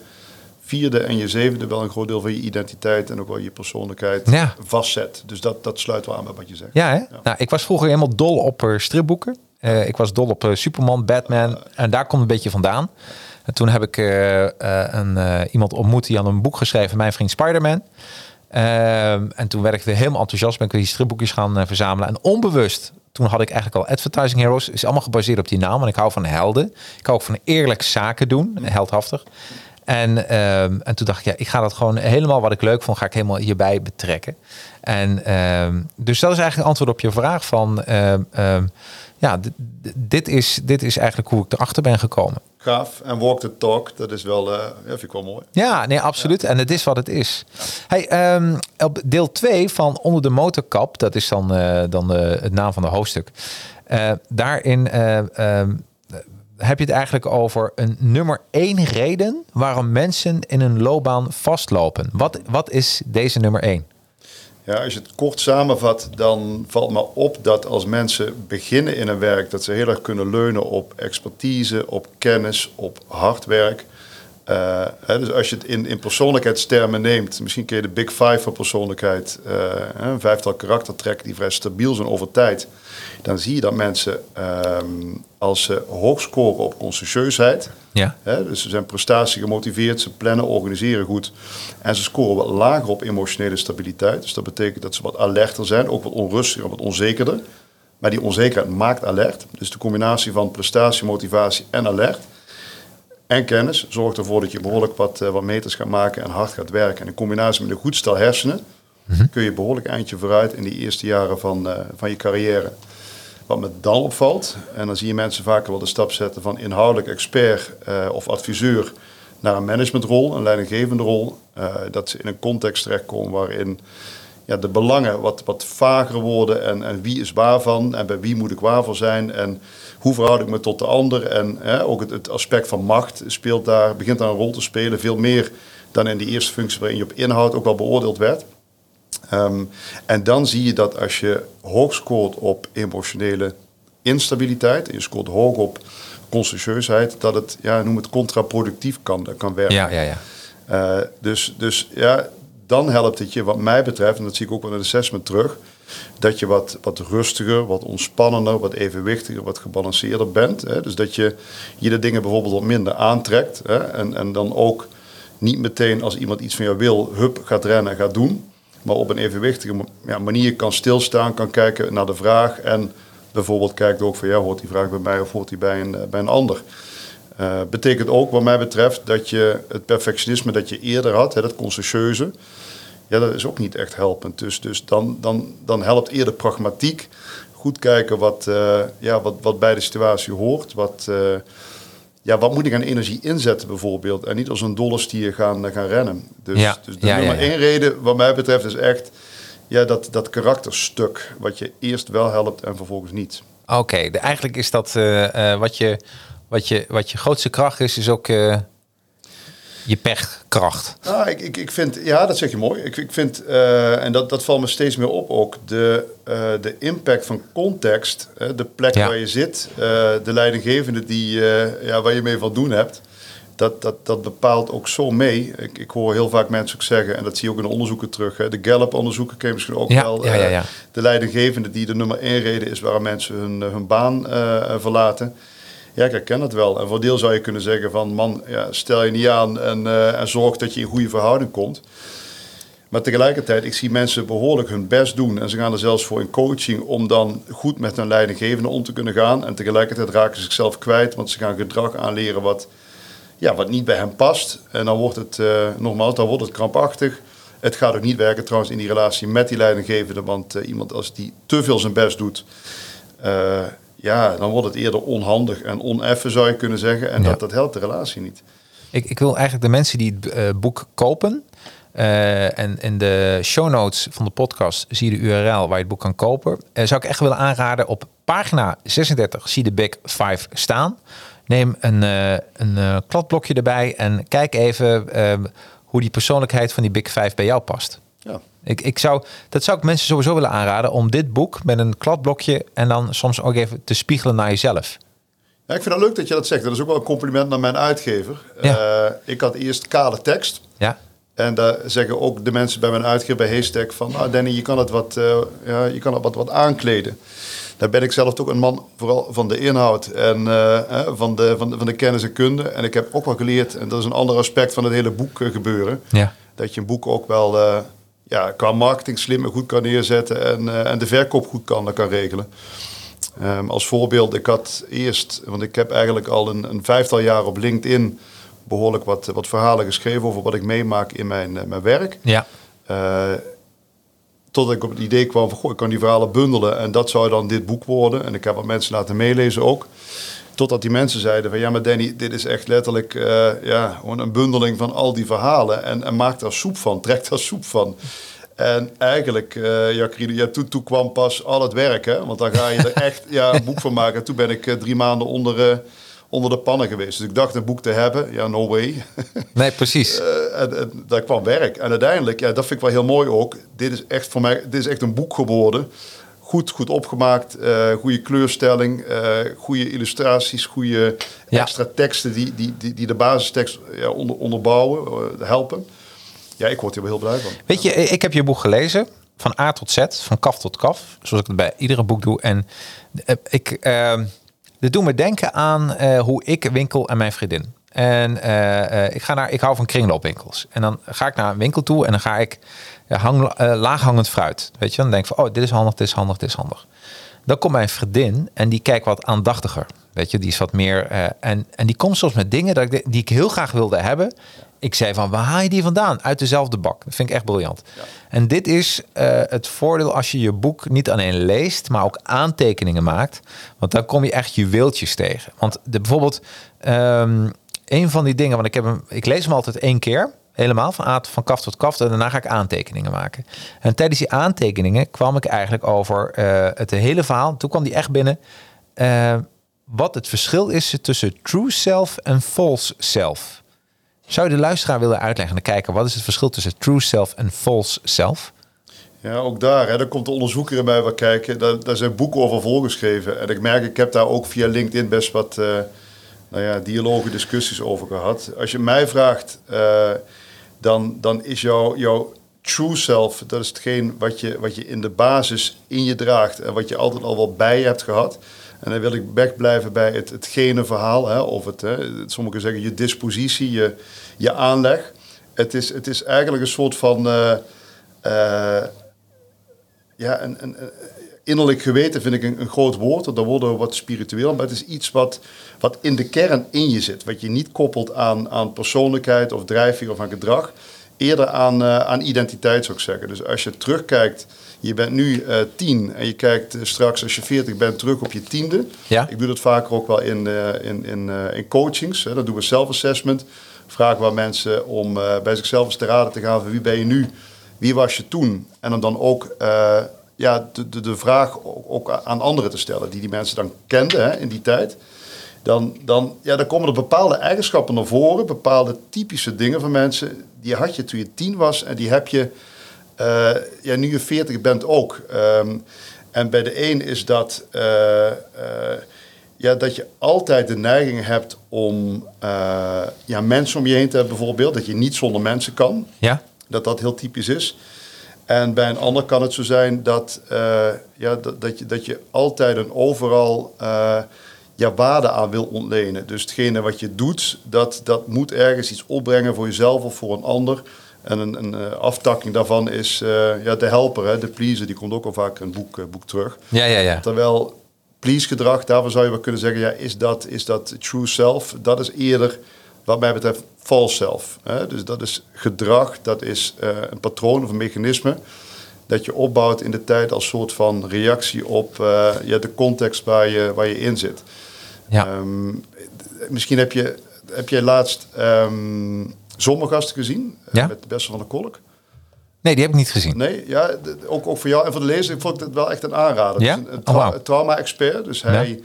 vierde en je zevende wel een groot deel van je identiteit en ook wel je persoonlijkheid Ja. vastzet. Dus dat, dat sluit wel aan bij wat je zegt. Ja, hè? Nou, ik was vroeger helemaal dol op eh, stripboeken. Eh, ik was dol op eh, Superman, Batman. En daar komt een beetje vandaan. En toen heb ik een, iemand ontmoet die had een boek geschreven, Mijn Vriend Spider-Man. Ehm, en toen werd ik weer helemaal enthousiast. Ben ik weer die stripboekjes gaan verzamelen. En onbewust, toen had ik eigenlijk al Advertising Heroes. is allemaal gebaseerd op die naam. Want ik hou van helden. Ik hou ook van eerlijk zaken doen. Heldhaftig. En, ehm, en toen dacht ik, ja, ik ga dat gewoon helemaal wat ik leuk vond, ga ik helemaal hierbij betrekken. En ehm, dus dat is eigenlijk een antwoord op je vraag van, ehm, ja, dit is, dit is eigenlijk hoe ik erachter ben gekomen. Gaaf. En walk the talk, dat is wel, eh, ja, vind ik wel mooi. Ja, nee, absoluut. En het is wat het is. Hey, ehm, op deel 2 van Onder de Motorkap, dat is dan, eh, dan de, het naam van de hoofdstuk. Eh, daarin eh, ehm, heb je het eigenlijk over een nummer één reden waarom mensen in een loopbaan vastlopen. Wat, wat is deze nummer één? Ja, als je het kort samenvat, dan valt me op dat als mensen beginnen in een werk, dat ze heel erg kunnen leunen op expertise, op kennis, op hard werk. Eh, hè, dus als je het in, in persoonlijkheidstermen neemt, misschien ken je de Big Five van persoonlijkheid, eh, een vijftal karaktertrekken die vrij stabiel zijn over tijd, dan zie je dat mensen, ehm, als ze hoog scoren op conscientieusheid, Ja. hè, dus ze zijn prestatie gemotiveerd, ze plannen, organiseren goed, en ze scoren wat lager op emotionele stabiliteit. Dus dat betekent dat ze wat alerter zijn, ook wat onrustiger, wat onzekerder. Maar die onzekerheid maakt alert. Dus de combinatie van prestatie, motivatie en alert en kennis zorgt ervoor dat je behoorlijk wat, eh, wat meters gaat maken en hard gaat werken. En in combinatie met een goed stel hersenen kun je behoorlijk eindje vooruit in die eerste jaren van, eh, van je carrière. Wat me dan opvalt, en dan zie je mensen vaker wel de stap zetten van inhoudelijk expert eh, of adviseur naar een managementrol, een leidinggevende rol, eh, dat ze in een context terechtkomen waarin ja, de belangen wat, wat vager worden en, en wie is waarvan en bij wie moet ik waarvoor zijn en hoe verhoud ik me tot de ander. En ook het, het aspect van macht speelt daar, begint daar een rol te spelen, veel meer dan in die eerste functie waarin je op inhoud ook wel beoordeeld werd. Ehm, en dan zie je dat als je hoog scoort op emotionele instabiliteit, en je scoort hoog op conscientieusheid, dat het, ja, noem het contraproductief kan, kan werken. Ja, ja, ja. Eh, dus, dus ja, dan helpt het je, wat mij betreft, en dat zie ik ook wel in het assessment terug, dat je wat, wat rustiger, wat ontspannender, wat evenwichtiger, wat gebalanceerder bent. Hè? Dus dat je je de dingen bijvoorbeeld wat minder aantrekt. Hè? En, en dan ook niet meteen als iemand iets van jou wil, hup, gaat rennen en gaat doen. Maar op een evenwichtige manier kan stilstaan, kan kijken naar de vraag. En bijvoorbeeld kijkt ook van, ja, hoort die vraag bij mij of hoort die bij een, eh, bij een ander? Eh, betekent ook, wat mij betreft, dat je het perfectionisme dat je eerder had, hè, dat conscientieuze, ja, dat is ook niet echt helpend. Dus, dus dan, dan, dan helpt eerder pragmatiek. Goed kijken wat, eh, ja, wat, wat bij de situatie hoort. Wat, ja, wat moet ik aan energie inzetten bijvoorbeeld. En niet als een dolle stier gaan, eh, gaan rennen. Dus, Ja, dus de ja, nummer één reden wat mij betreft is echt ja, dat, dat karakterstuk. Wat je eerst wel helpt en vervolgens niet. Oké, eigenlijk is dat eh, eh, wat, je, wat, je, wat je grootste kracht is, is ook eh, je pechkracht. Nou, ik, ik, ik vind, ja, dat zeg je mooi. Ik, ik vind, eh, en dat, dat valt me steeds meer op ook, de, eh, de impact van context, de plek Ja. waar je zit, eh, de leidinggevende die, ja, waar je mee van doen hebt, dat, dat, dat bepaalt ook zo mee. Ik, ik hoor heel vaak mensen ook zeggen, en dat zie je ook in de onderzoeken terug, hè, de Gallup-onderzoeken ken je misschien ook Ja, wel. ja, de leidinggevende die de nummer één reden is waarom mensen hun, hun baan verlaten. Ja, ik herken het wel. En voor deel zou je kunnen zeggen van man, ja, stel je niet aan en, eh, en zorg dat je in goede verhouding komt. Maar tegelijkertijd, ik zie mensen behoorlijk hun best doen. En ze gaan er zelfs voor in coaching om dan goed met hun leidinggevende om te kunnen gaan. En tegelijkertijd raken ze zichzelf kwijt, want ze gaan gedrag aanleren wat, ja, wat niet bij hen past. En dan wordt het, eh, nogmaals, dan wordt het krampachtig. Het gaat ook niet werken trouwens in die relatie met die leidinggevende. Want eh, iemand als die te veel zijn best doet, ja, dan wordt het eerder onhandig en oneffen zou je kunnen zeggen. En Ja. dat, dat helpt de relatie niet. Ik, ik wil eigenlijk de mensen die het eh, boek kopen. eh, en in de show notes van de podcast zie je de URL waar je het boek kan kopen. Eh, zou ik echt willen aanraden op pagina 36 zie je de Big Five staan. Neem een, eh, een kladblokje erbij en kijk even hoe die persoonlijkheid van die Big Five bij jou past. Ik, ik zou, dat zou ik mensen sowieso willen aanraden om dit boek met een kladblokje en dan soms ook even te spiegelen naar jezelf. Ja, ik vind het leuk dat je dat zegt. Dat is ook wel een compliment naar mijn uitgever. Ja. Eh, ik had eerst kale tekst. Ja, En daar zeggen ook de mensen bij mijn uitgever bij Haystack van... Nou Danny, je kan het wat, eh, ja, je kan het wat, wat aankleden. Daar ben ik zelf ook een man vooral van de inhoud en eh, van, de, van, de, van de kennis en kunde. En ik heb ook wel geleerd, en dat is een ander aspect van het hele boek gebeuren... ja. dat je een boek ook wel ja, qua marketing slim en goed kan neerzetten... en, eh, en de verkoop goed kan, kan regelen. Ehm, als voorbeeld, ik had eerst, want ik heb eigenlijk al een, een vijftal jaar op LinkedIn behoorlijk wat, wat verhalen geschreven over wat ik meemaak in mijn, eh, mijn werk. ja. Totdat ik op het idee kwam van, goh, ik kan die verhalen bundelen en dat zou dan dit boek worden. En ik heb wat mensen laten meelezen ook. Totdat die mensen zeiden van, ja maar Danny, dit is echt letterlijk eh, ja, gewoon een bundeling van al die verhalen. En, en maak daar soep van, trek daar soep van. En eigenlijk, eh ja, Kriede, ja, toen, toen kwam pas al het werk, hè. Want dan ga je er echt ja, een boek van maken. En toen ben ik eh, drie maanden onder, onder de pannen geweest. Dus ik dacht een boek te hebben, ja, no way. Nee, precies. En, en daar kwam werk. En uiteindelijk, ja, dat vind ik wel heel mooi ook. Dit is echt voor mij, dit is echt een boek geworden. Goed, goed opgemaakt, eh goede kleurstelling, eh goede illustraties, goede Ja. extra teksten die, die, die, die de basistekst ja, onder, onderbouwen, eh, helpen. Ja, ik word hier wel heel blij van. Weet je, ik heb je boek gelezen. Van A tot Z, van kaf tot kaf. Zoals ik het bij iedere boek doe. En ik, eh, dit doet me denken aan hoe ik winkel en mijn vriendin. En ik, ga naar, ik hou van kringloopwinkels. En dan ga ik naar een winkel toe en dan ga ik ja, hang, eh, laaghangend fruit. Weet je, dan denk ik van, oh, dit is handig, dit is handig, dit is handig. Dan komt mijn vriendin en die kijkt wat aandachtiger. Weet je, die is wat meer. eh, en, en die komt soms met dingen dat ik, die ik heel graag wilde hebben. Ik zei van, waar haal je die vandaan? Uit dezelfde bak. Dat vind ik echt briljant. En dit is eh, het voordeel als je je boek niet alleen leest, maar ook aantekeningen maakt. Want dan kom je echt juweeltjes tegen. Want de, bijvoorbeeld, ehm, een van die dingen, want ik, heb hem, ik lees hem altijd één keer. Helemaal, van, A, van kaf tot kaf. En daarna ga ik aantekeningen maken. En tijdens die aantekeningen kwam ik eigenlijk over eh, het hele verhaal. Toen kwam die echt binnen. eh, wat het verschil is tussen true self en false self. Zou je de luisteraar willen uitleggen en kijken... wat is het verschil tussen true self en false self? Ja, ook daar. Hè, daar komt de onderzoeker bij wat kijken. Daar, daar zijn boeken over volgeschreven. En ik merk, ik heb daar ook via LinkedIn best wat eh, nou ja, dialogen, discussies over gehad. Als je mij vraagt, dan, dan is jouw, true self, dat is hetgeen wat je, wat je in de basis in je draagt. En wat je altijd al wel bij je hebt gehad. En dan wil ik wegblijven bij het, het gene verhaal. Hè, of het, hè, sommigen zeggen je dispositie, je, je aanleg. Het is, het is eigenlijk een soort van... eh, eh, ja, een, een innerlijk geweten vind ik een, een groot woord. Daar worden we wat spiritueel. Maar het is iets wat, wat in de kern in je zit. Wat je niet koppelt aan, aan persoonlijkheid of drijfveer of aan gedrag. Eerder aan, eh, aan identiteit zou ik zeggen. Dus als je terugkijkt, je bent nu eh, tien en je kijkt eh, straks als je veertig bent terug op je tiende. Ja. Ik doe dat vaker ook wel in, in, in, in coachings. Hè. Dan doen we self-assessment. Vragen we aan mensen om bij zichzelf eens te raden te gaan van wie ben je nu, wie was je toen? En om dan ook ja, de, de, de vraag ook, aan anderen te stellen die die mensen dan kenden hè, in die tijd. Dan, dan, ja, dan komen er bepaalde eigenschappen naar voren, bepaalde typische dingen van mensen. Die had je toen je tien was en die heb je eh, ja, nu je 40 bent ook. Ehm, en bij de een is dat, eh, eh, ja, dat je altijd de neiging hebt om ja, mensen om je heen te hebben, bijvoorbeeld. Dat je niet zonder mensen kan. Ja? Dat dat heel typisch is. En bij een ander kan het zo zijn dat, eh, ja, dat, dat, je, dat je altijd en overal eh, ja, waarde aan wil ontlenen. Dus hetgene wat je doet, dat, dat moet ergens iets opbrengen voor jezelf of voor een ander. En een, een eh, aftakking daarvan is eh, ja, de helper, hè, de pleaser. Die komt ook al vaak in het boek, boek terug. Ja, ja, ja. Terwijl please gedrag, daarvan zou je wel kunnen zeggen, ja, is dat, is dat true self? Dat is eerder, wat mij betreft, false self. Hè? Dus dat is gedrag, dat is eh, een patroon of een mechanisme dat je opbouwt in de tijd als soort van reactie op eh, ja, de context waar je, waar je in zit. Ja. Ehm, misschien heb je, heb jij laatst Zomergasten gezien eh, Ja. met de beste van de kolk. Nee, die heb ik niet gezien. Nee, ja, ook, ook voor jou en voor de lezer vond ik het wel echt een aanrader. Ja? Een, een Oh, wauw. trauma-expert. Dus hij,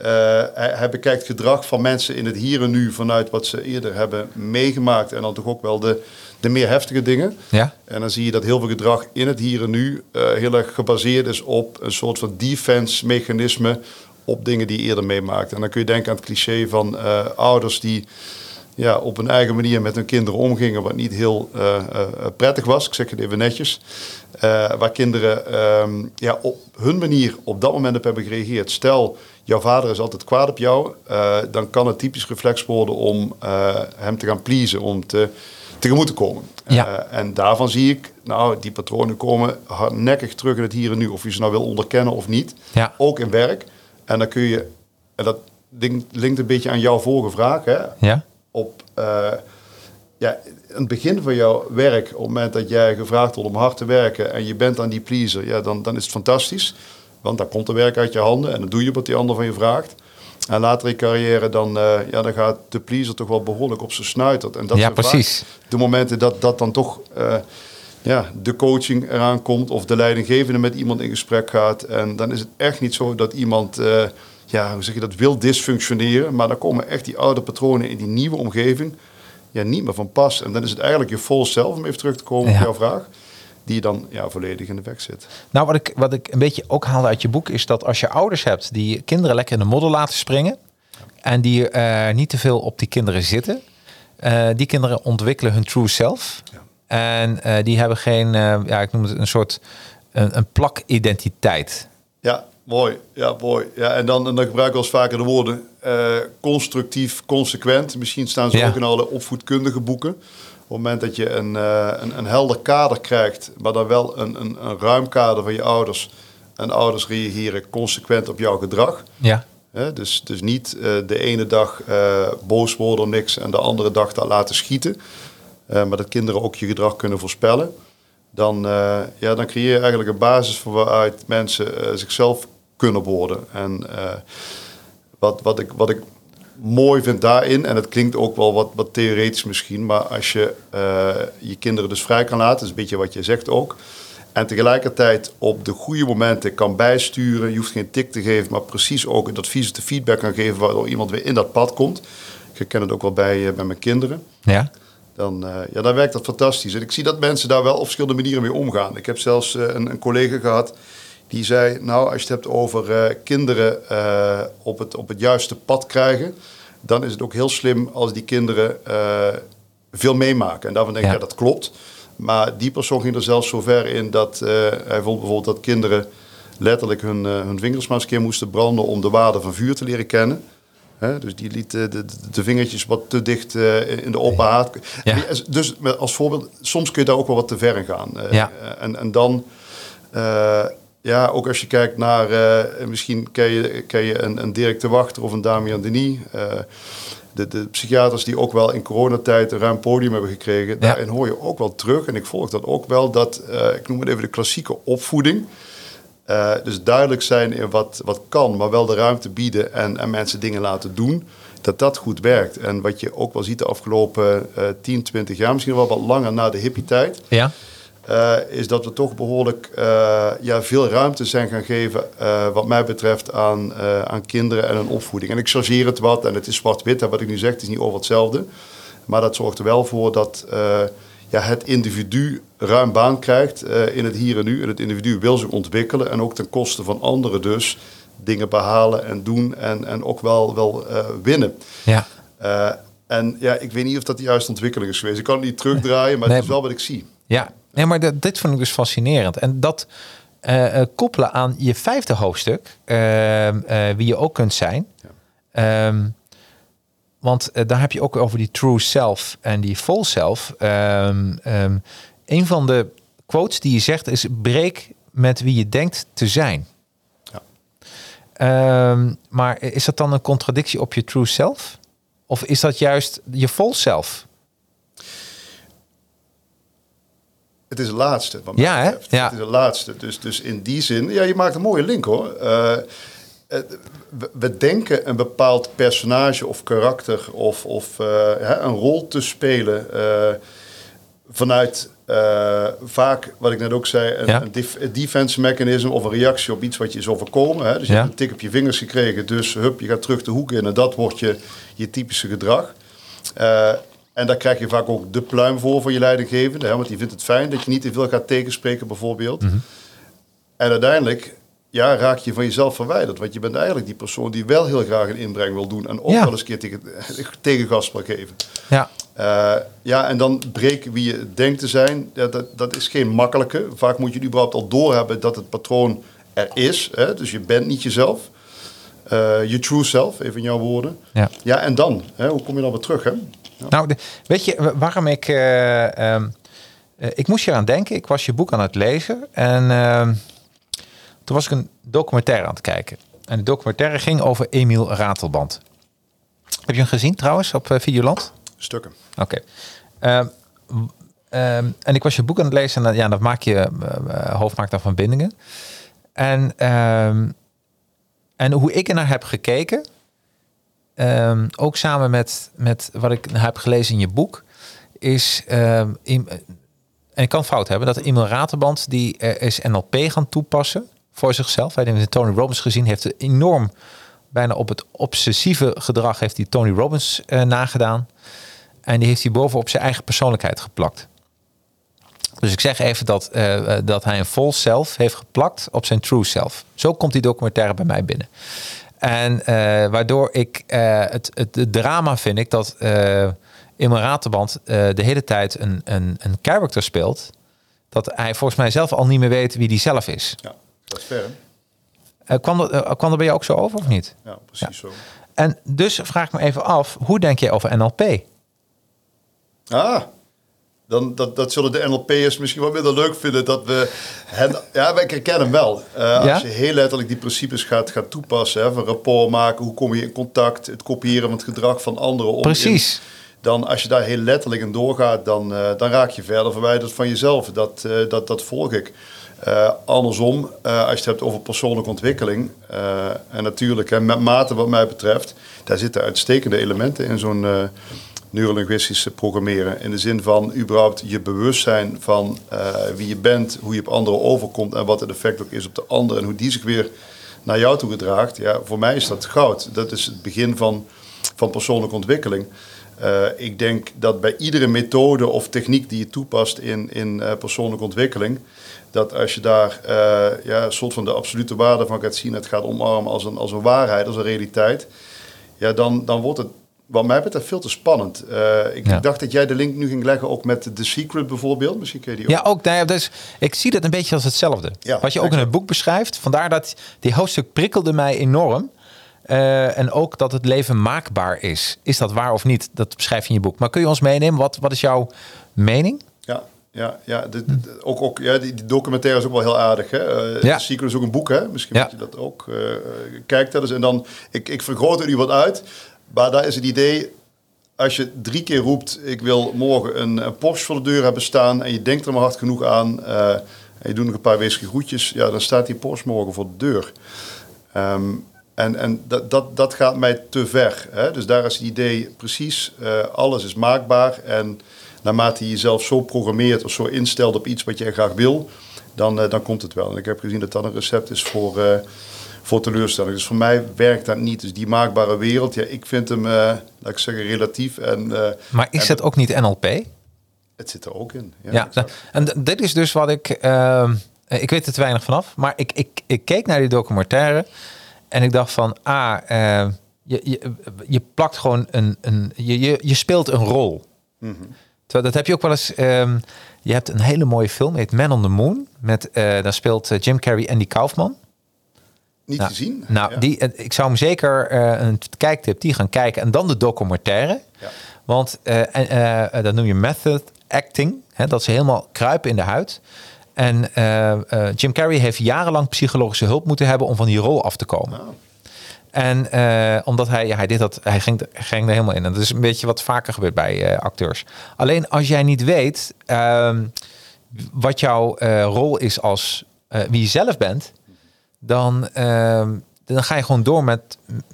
eh, hij, hij bekijkt gedrag van mensen in het hier en nu vanuit wat ze eerder hebben meegemaakt. En dan toch ook wel de, de meer heftige dingen. Ja? En dan zie je dat heel veel gedrag in het hier en nu eh, heel erg gebaseerd is op een soort van defense-mechanisme op dingen die je eerder meemaakt. En dan kun je denken aan het cliché van eh, ouders die ja, op een eigen manier met hun kinderen omgingen, wat niet heel prettig was. Ik zeg het even netjes. Waar kinderen ehm, ja, op hun manier op dat moment op hebben gereageerd. Stel, jouw vader is altijd kwaad op jou, eh, dan kan het typisch reflex worden om eh, hem te gaan pleasen, om te, tegemoet te komen. Ja. Eh, en daarvan zie ik, nou, die patronen komen hardnekkig terug in het hier en nu, of je ze nou wil onderkennen of niet. Ja. Ook in werk. En dan kun je, en dat linkt, een beetje aan jouw vorige vraag, hè, Ja? op ja, het begin van jouw werk, op het moment dat jij gevraagd wordt om hard te werken en je bent aan die pleaser, ja, dan, dan is het fantastisch. Want dan komt de werk uit je handen en dan doe je wat die ander van je vraagt. En later in carrière, dan, eh, ja, dan gaat de pleaser toch wel behoorlijk op zijn snuitert. En dat Ja, precies. De momenten dat, dat dan toch eh, ja, de coaching eraan komt of de leidinggevende met iemand in gesprek gaat. En dan is het echt niet zo dat iemand eh, ja, hoe zeg je dat, wil dysfunctioneren. Maar dan komen echt die oude patronen in die nieuwe omgeving ja, niet meer van pas. En dan is het eigenlijk je vol zelf, om even terug te komen Ja. op jouw vraag, die dan ja, volledig in de weg zit. Nou, wat ik, wat ik een beetje ook haalde uit je boek is dat als je ouders hebt die kinderen lekker in de modder laten springen en die eh, niet te veel op die kinderen zitten, eh, die kinderen ontwikkelen hun true self. En eh, die hebben geen, ja, ik noem het een soort een, een plakidentiteit. Ja, mooi. Ja, mooi. Ja, en dan, en dan gebruik ik wel eens vaker de woorden constructief, consequent. Misschien staan ze Ja. ook in alle opvoedkundige boeken. Op het moment dat je een, eh, een, een helder kader krijgt, maar dan wel een, een, een ruim kader van je ouders. En ouders reageren consequent op jouw gedrag. Ja, Hè, dus, dus niet eh, de ene dag eh, boos worden om niks en de andere dag daar laten schieten. Maar dat kinderen ook je gedrag kunnen voorspellen. Dan, ja, dan creëer je eigenlijk een basis voor waaruit mensen zichzelf kunnen worden. En wat, wat, ik, wat ik mooi vind daarin, en het klinkt ook wel wat, wat theoretisch misschien, maar als je eh, je kinderen dus vrij kan laten, dat is een beetje wat je zegt ook. En tegelijkertijd op de goede momenten kan bijsturen. Je hoeft geen tik te geven, maar precies ook het advies de feedback kan geven waardoor iemand weer in dat pad komt. Ik ken het ook wel bij, eh, bij mijn kinderen. ja, Dan, eh, ja, dan werkt dat fantastisch. En ik zie dat mensen daar wel op verschillende manieren mee omgaan. Ik heb zelfs een, een collega gehad die zei... nou, als je het hebt over eh, kinderen eh, op, het, op het juiste pad krijgen... dan is het ook heel slim als die kinderen eh, veel meemaken. En daarvan denk ik, Ja. ja, dat klopt. Maar die persoon ging er zelfs zo ver in dat... hij vond bijvoorbeeld dat kinderen letterlijk hun, hun vingers maar eens een keer moesten branden... om de waarde van vuur te leren kennen... Hè, dus die liet de, de, vingertjes wat te dicht in de opperhaard. Ja. Dus als voorbeeld, soms kun je daar ook wel wat te ver in gaan. Ja. en, en dan, ja, ook als je kijkt naar, eh, misschien ken je, ken je een, een Dirk de Wachter of een Damian Denis. eh, de, de psychiaters die ook wel in coronatijd een ruim podium hebben gekregen. Ja. Daarin hoor je ook wel terug, en ik volg dat ook wel, dat, eh, ik noem het even de klassieke opvoeding. Dus duidelijk zijn in wat, wat kan, maar wel de ruimte bieden en, en mensen dingen laten doen. Dat dat goed werkt. En wat je ook wel ziet de afgelopen eh 10, 20 jaar, misschien wel wat langer na de hippie-tijd, ja, eh, is dat we toch behoorlijk eh, ja, veel ruimte zijn gaan geven, eh, wat mij betreft, aan, aan kinderen en hun opvoeding. En ik chargeer het wat, en het is zwart-wit, hè, wat ik nu zeg, het is niet over hetzelfde. Maar dat zorgt er wel voor dat ja, het individu ruim baan krijgt in het hier en nu. En het individu wil zich ontwikkelen en ook ten koste van anderen dus dingen behalen en doen en, en ook wel, wel winnen. ja. En ja, ik weet niet of dat de juiste ontwikkeling is geweest. Ik kan het niet terugdraaien, maar Nee. het is wel wat ik zie. Ja, nee, maar dat, dit vond ik dus fascinerend. En dat eh, eh, koppelen aan je vijfde hoofdstuk, eh, wie je ook kunt zijn. Ehm, want daar heb je ook over die true self en die full self. Ehm, ehm, een van de quotes die je zegt is: breek met wie je denkt te zijn. Ja. Maar is dat dan een contradictie op je true self? Of is dat juist je full self? Het is het laatste. Wat mij Ja, hè? Ja. Het is het laatste. Dus, dus in die zin, ja, je maakt een mooie link hoor. Eh, het- we, denken een bepaald personage of karakter of, of eh, hè, een rol te spelen eh, vanuit eh, vaak, wat ik net ook zei, een, Ja. een def- een defense mechanism of een reactie op iets wat je is overkomen. Hè? Dus je Ja. hebt een tik op je vingers gekregen, dus hup, je gaat terug de hoek in en dat wordt je, je typische gedrag. En daar krijg je vaak ook de pluim voor van je leidinggevende. Hè? Want die vindt het fijn dat je niet te veel gaat tegenspreken bijvoorbeeld. En uiteindelijk ja, raak je van jezelf verwijderd. Want je bent eigenlijk die persoon die wel heel graag een inbreng wil doen. En ook Ja. wel eens een keer tegen, tegengas wil geven. Ja, Eh, ja, en dan breken wie je denkt te zijn. Ja, dat, dat is geen makkelijke. Vaak moet je überhaupt al doorhebben dat het patroon er is. Hè? Dus je bent niet jezelf. Eh, je true self, even in jouw woorden. ja. Ja, en dan? Hè? Hoe kom je dan weer terug? Hè? Nou, de- weet je wa- waarom ik... eh, ehm, eh, ik moest hier aan denken. Ik was je boek aan het lezen. En ehm, toen was ik een documentaire aan het kijken. En de documentaire ging over Emiel Ratelband. Heb je hem gezien trouwens op eh, Videoland? Stukken. Oké. Ehm, en ik was je boek aan het lezen. En ja, dan maak je hoofd maakt dan verbindingen. En, ehm, en hoe ik er naar heb gekeken, ehm, ook samen met, met wat ik heb gelezen in je boek, is, ehm, in- en ik kan fout hebben, dat Emil Raterband die eh, is NLP gaan toepassen voor zichzelf. Hij de Tony Robbins gezien, heeft enorm bijna op het obsessieve gedrag heeft hij Tony Robbins eh, nagedaan. En die heeft hij bovenop zijn eigen persoonlijkheid geplakt. Dus ik zeg even dat, eh, dat hij een false self heeft geplakt op zijn true self. Zo komt die documentaire bij mij binnen. En eh, waardoor ik eh, het, het, het drama vind ik dat eh Imre Raterband eh, de hele tijd een, een, een character speelt. Dat hij volgens mij zelf al niet meer weet wie die zelf is. Ja, dat is? Eh, kwam, dat, kwam dat bij jou ook zo over of niet? Ja, precies zo. En dus vraag ik me even af, hoe denk je over NLP? Ah, dan, dat, dat zullen de NLP'ers misschien wel minder leuk vinden dat we hen... Ja, wij herkennen hem wel. Eh, Ja? Als je heel letterlijk die principes gaat, gaat toepassen, hè, van rapport maken, hoe kom je in contact, het kopiëren van het gedrag van anderen. om Precies. in- dan als je daar heel letterlijk in doorgaat, dan, eh, dan raak je verder verwijderd van jezelf. Dat, eh, dat, dat volg ik. Andersom, als je het hebt over persoonlijke ontwikkeling, en natuurlijk hè, met mate wat mij betreft, daar zitten uitstekende elementen in zo'n neurolinguïstische programmeren. In de zin van überhaupt je bewustzijn van eh, wie je bent, hoe je op anderen overkomt en wat het effect ook is op de ander en hoe die zich weer naar jou toe gedraagt. Ja, voor mij is dat goud. Dat is het begin van, van persoonlijke ontwikkeling. Eh, ik denk dat bij iedere methode of techniek die je toepast in, in eh, persoonlijke ontwikkeling, dat als je daar ja, een soort van de absolute waarde van gaat zien, het gaat omarmen als een, als een waarheid, als een realiteit, ja, dan, dan wordt het wat mij betreft veel te spannend. Eh, ik, Ja. dacht dat jij de link nu ging leggen ook met The Secret bijvoorbeeld. Misschien kun je die ook. Ja, ook. Nou ja, dus, ik zie dat een beetje als hetzelfde. Ja, Wat je ook in het boek beschrijft. Vandaar dat die hoofdstuk prikkelde mij enorm. Eh, en ook dat het leven maakbaar is. Is dat waar of niet? Dat beschrijf je in je boek. Maar kun je ons meenemen? Wat, wat is jouw mening? Ja, ja, ja, de, de- de- ook, ook, ja die, die documentaire is ook wel heel aardig. Hè? Ja. The Secret is ook een boek, hè? Misschien Ja. moet je dat ook eh kijken. En dan, ik, ik vergroot het nu wat uit. Maar daar is het idee, als je drie keer roept... ik wil morgen een, Porsche voor de deur hebben staan... en je denkt er maar hard genoeg aan... eh, en je doet nog een paar wezenlijke groetjes... ja, dan staat die Porsche morgen voor de deur. Ehm, en en dat, dat, dat gaat mij te ver. Hè? Dus daar is het idee precies, eh, alles is maakbaar. En naarmate je jezelf zo programmeert of zo instelt op iets wat jij graag wil, dan, eh, dan komt het wel. En ik heb gezien dat dat een recept is voor, voor teleurstelling. Dus voor mij werkt dat niet. Dus die maakbare wereld, ja, ik vind hem, eh, laat ik zeggen, relatief. En, eh, Maar is en het ook niet NLP? Het zit er ook in. Ja, Ja, exact. en dit is dus wat ik. ehm, ik weet er te weinig vanaf, maar ik, ik, ik keek naar die documentaire en ik dacht van, ah, eh, je, je, je plakt gewoon een, een je, je, je speelt een rol. Mhm. Terwijl dat heb je ook wel eens. ehm, je hebt een hele mooie film, heet Man on the Moon, met eh, daar speelt eh, Jim Carrey en die Kaufman. Niet Nou, gezien. Nou, Ja. die, eh, ik zou hem zeker eh, een kijktip die gaan kijken en dan de documentaire. Ja. Want en, eh, dat noem je method acting. Hè, dat ze helemaal kruipen in de huid. En Jim Carrey heeft jarenlang psychologische hulp moeten hebben om van die rol af te komen. Ah. En omdat hij, ja, hij deed dat, hij ging, ging er helemaal in. En dat is een beetje wat vaker gebeurt bij acteurs. Alleen als jij niet weet ehm, wat jouw rol is als wie je zelf bent, dan, ehm, dan ga je gewoon door met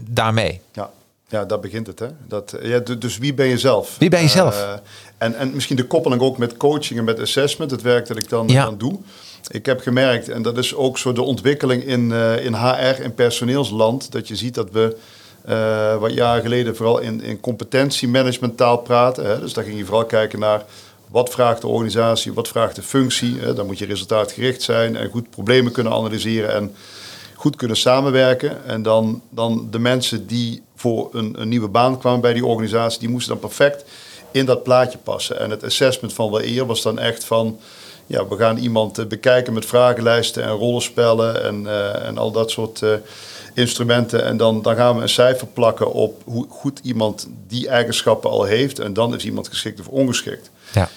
daarmee. Ja, ja, daar begint het. Hè? Dat, eh, ja, du- dus wie ben je zelf? Wie ben je zelf? Eh, en, en misschien de koppeling ook met coaching en met assessment, het werk dat ik dan, Ja. dan doe. Ik heb gemerkt, en dat is ook zo de ontwikkeling in, eh, in HR en personeelsland, dat je ziet dat we wat jaren geleden vooral in, in competentiemanagementtaal praten. Hè? Dus daar ging je vooral kijken naar wat vraagt de organisatie, wat vraagt de functie. Hè? Dan moet je resultaatgericht zijn en goed problemen kunnen analyseren en goed kunnen samenwerken. En dan, dan de mensen die voor een, een nieuwe baan kwamen bij die organisatie, die moesten dan perfect in dat plaatje passen. En het assessment van wel eer was dan echt van, ja, we gaan iemand eh, bekijken met vragenlijsten en rollenspellen en, eh, en al dat soort eh, instrumenten. En dan, dan gaan we een cijfer plakken op hoe goed iemand die eigenschappen al heeft. En dan is iemand geschikt of ongeschikt. Ja.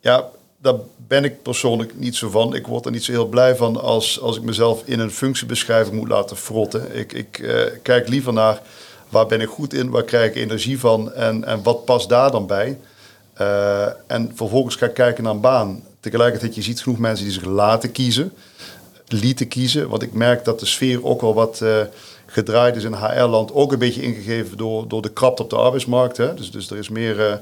Ja, daar ben ik persoonlijk niet zo van. Ik word er niet zo heel blij van als, als ik mezelf in een functiebeschrijving moet laten frotten. Ik, ik eh, kijk liever naar waar ben ik goed in, waar krijg ik energie van en, en wat past daar dan bij. Eh, en vervolgens ga ik kijken naar een baan. Tegelijkertijd, je ziet genoeg mensen die zich laten kiezen, lieten kiezen. Want ik merk dat de sfeer ook wel wat eh, gedraaid is in HR-land. Ook een beetje ingegeven door, door de krapte op de arbeidsmarkt. Hè. Dus, dus er is meer...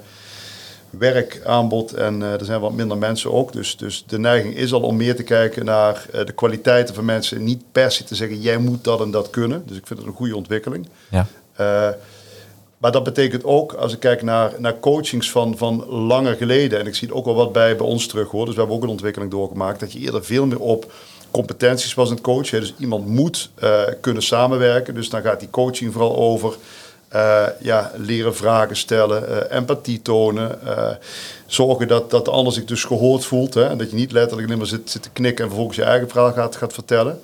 werkaanbod en eh, er zijn wat minder mensen ook. Dus, dus de neiging is al om meer te kijken naar eh, de kwaliteiten van mensen. Niet per se te zeggen, jij moet dat en dat kunnen. Dus ik vind het een goede ontwikkeling. Ja. Eh, maar dat betekent ook, als ik kijk naar, naar coachings van, van langer geleden, en ik zie het ook wel wat bij, bij ons terug hoor, dus we hebben ook een ontwikkeling doorgemaakt, dat je eerder veel meer op competenties was in het coachen. Dus iemand moet kunnen samenwerken, dus dan gaat die coaching vooral over eh, ja, leren vragen stellen, eh, empathie tonen, eh, zorgen dat, dat de ander zich dus gehoord voelt hè, en dat je niet letterlijk alleen maar zit, zit te knikken en vervolgens je eigen verhaal gaat, gaat vertellen.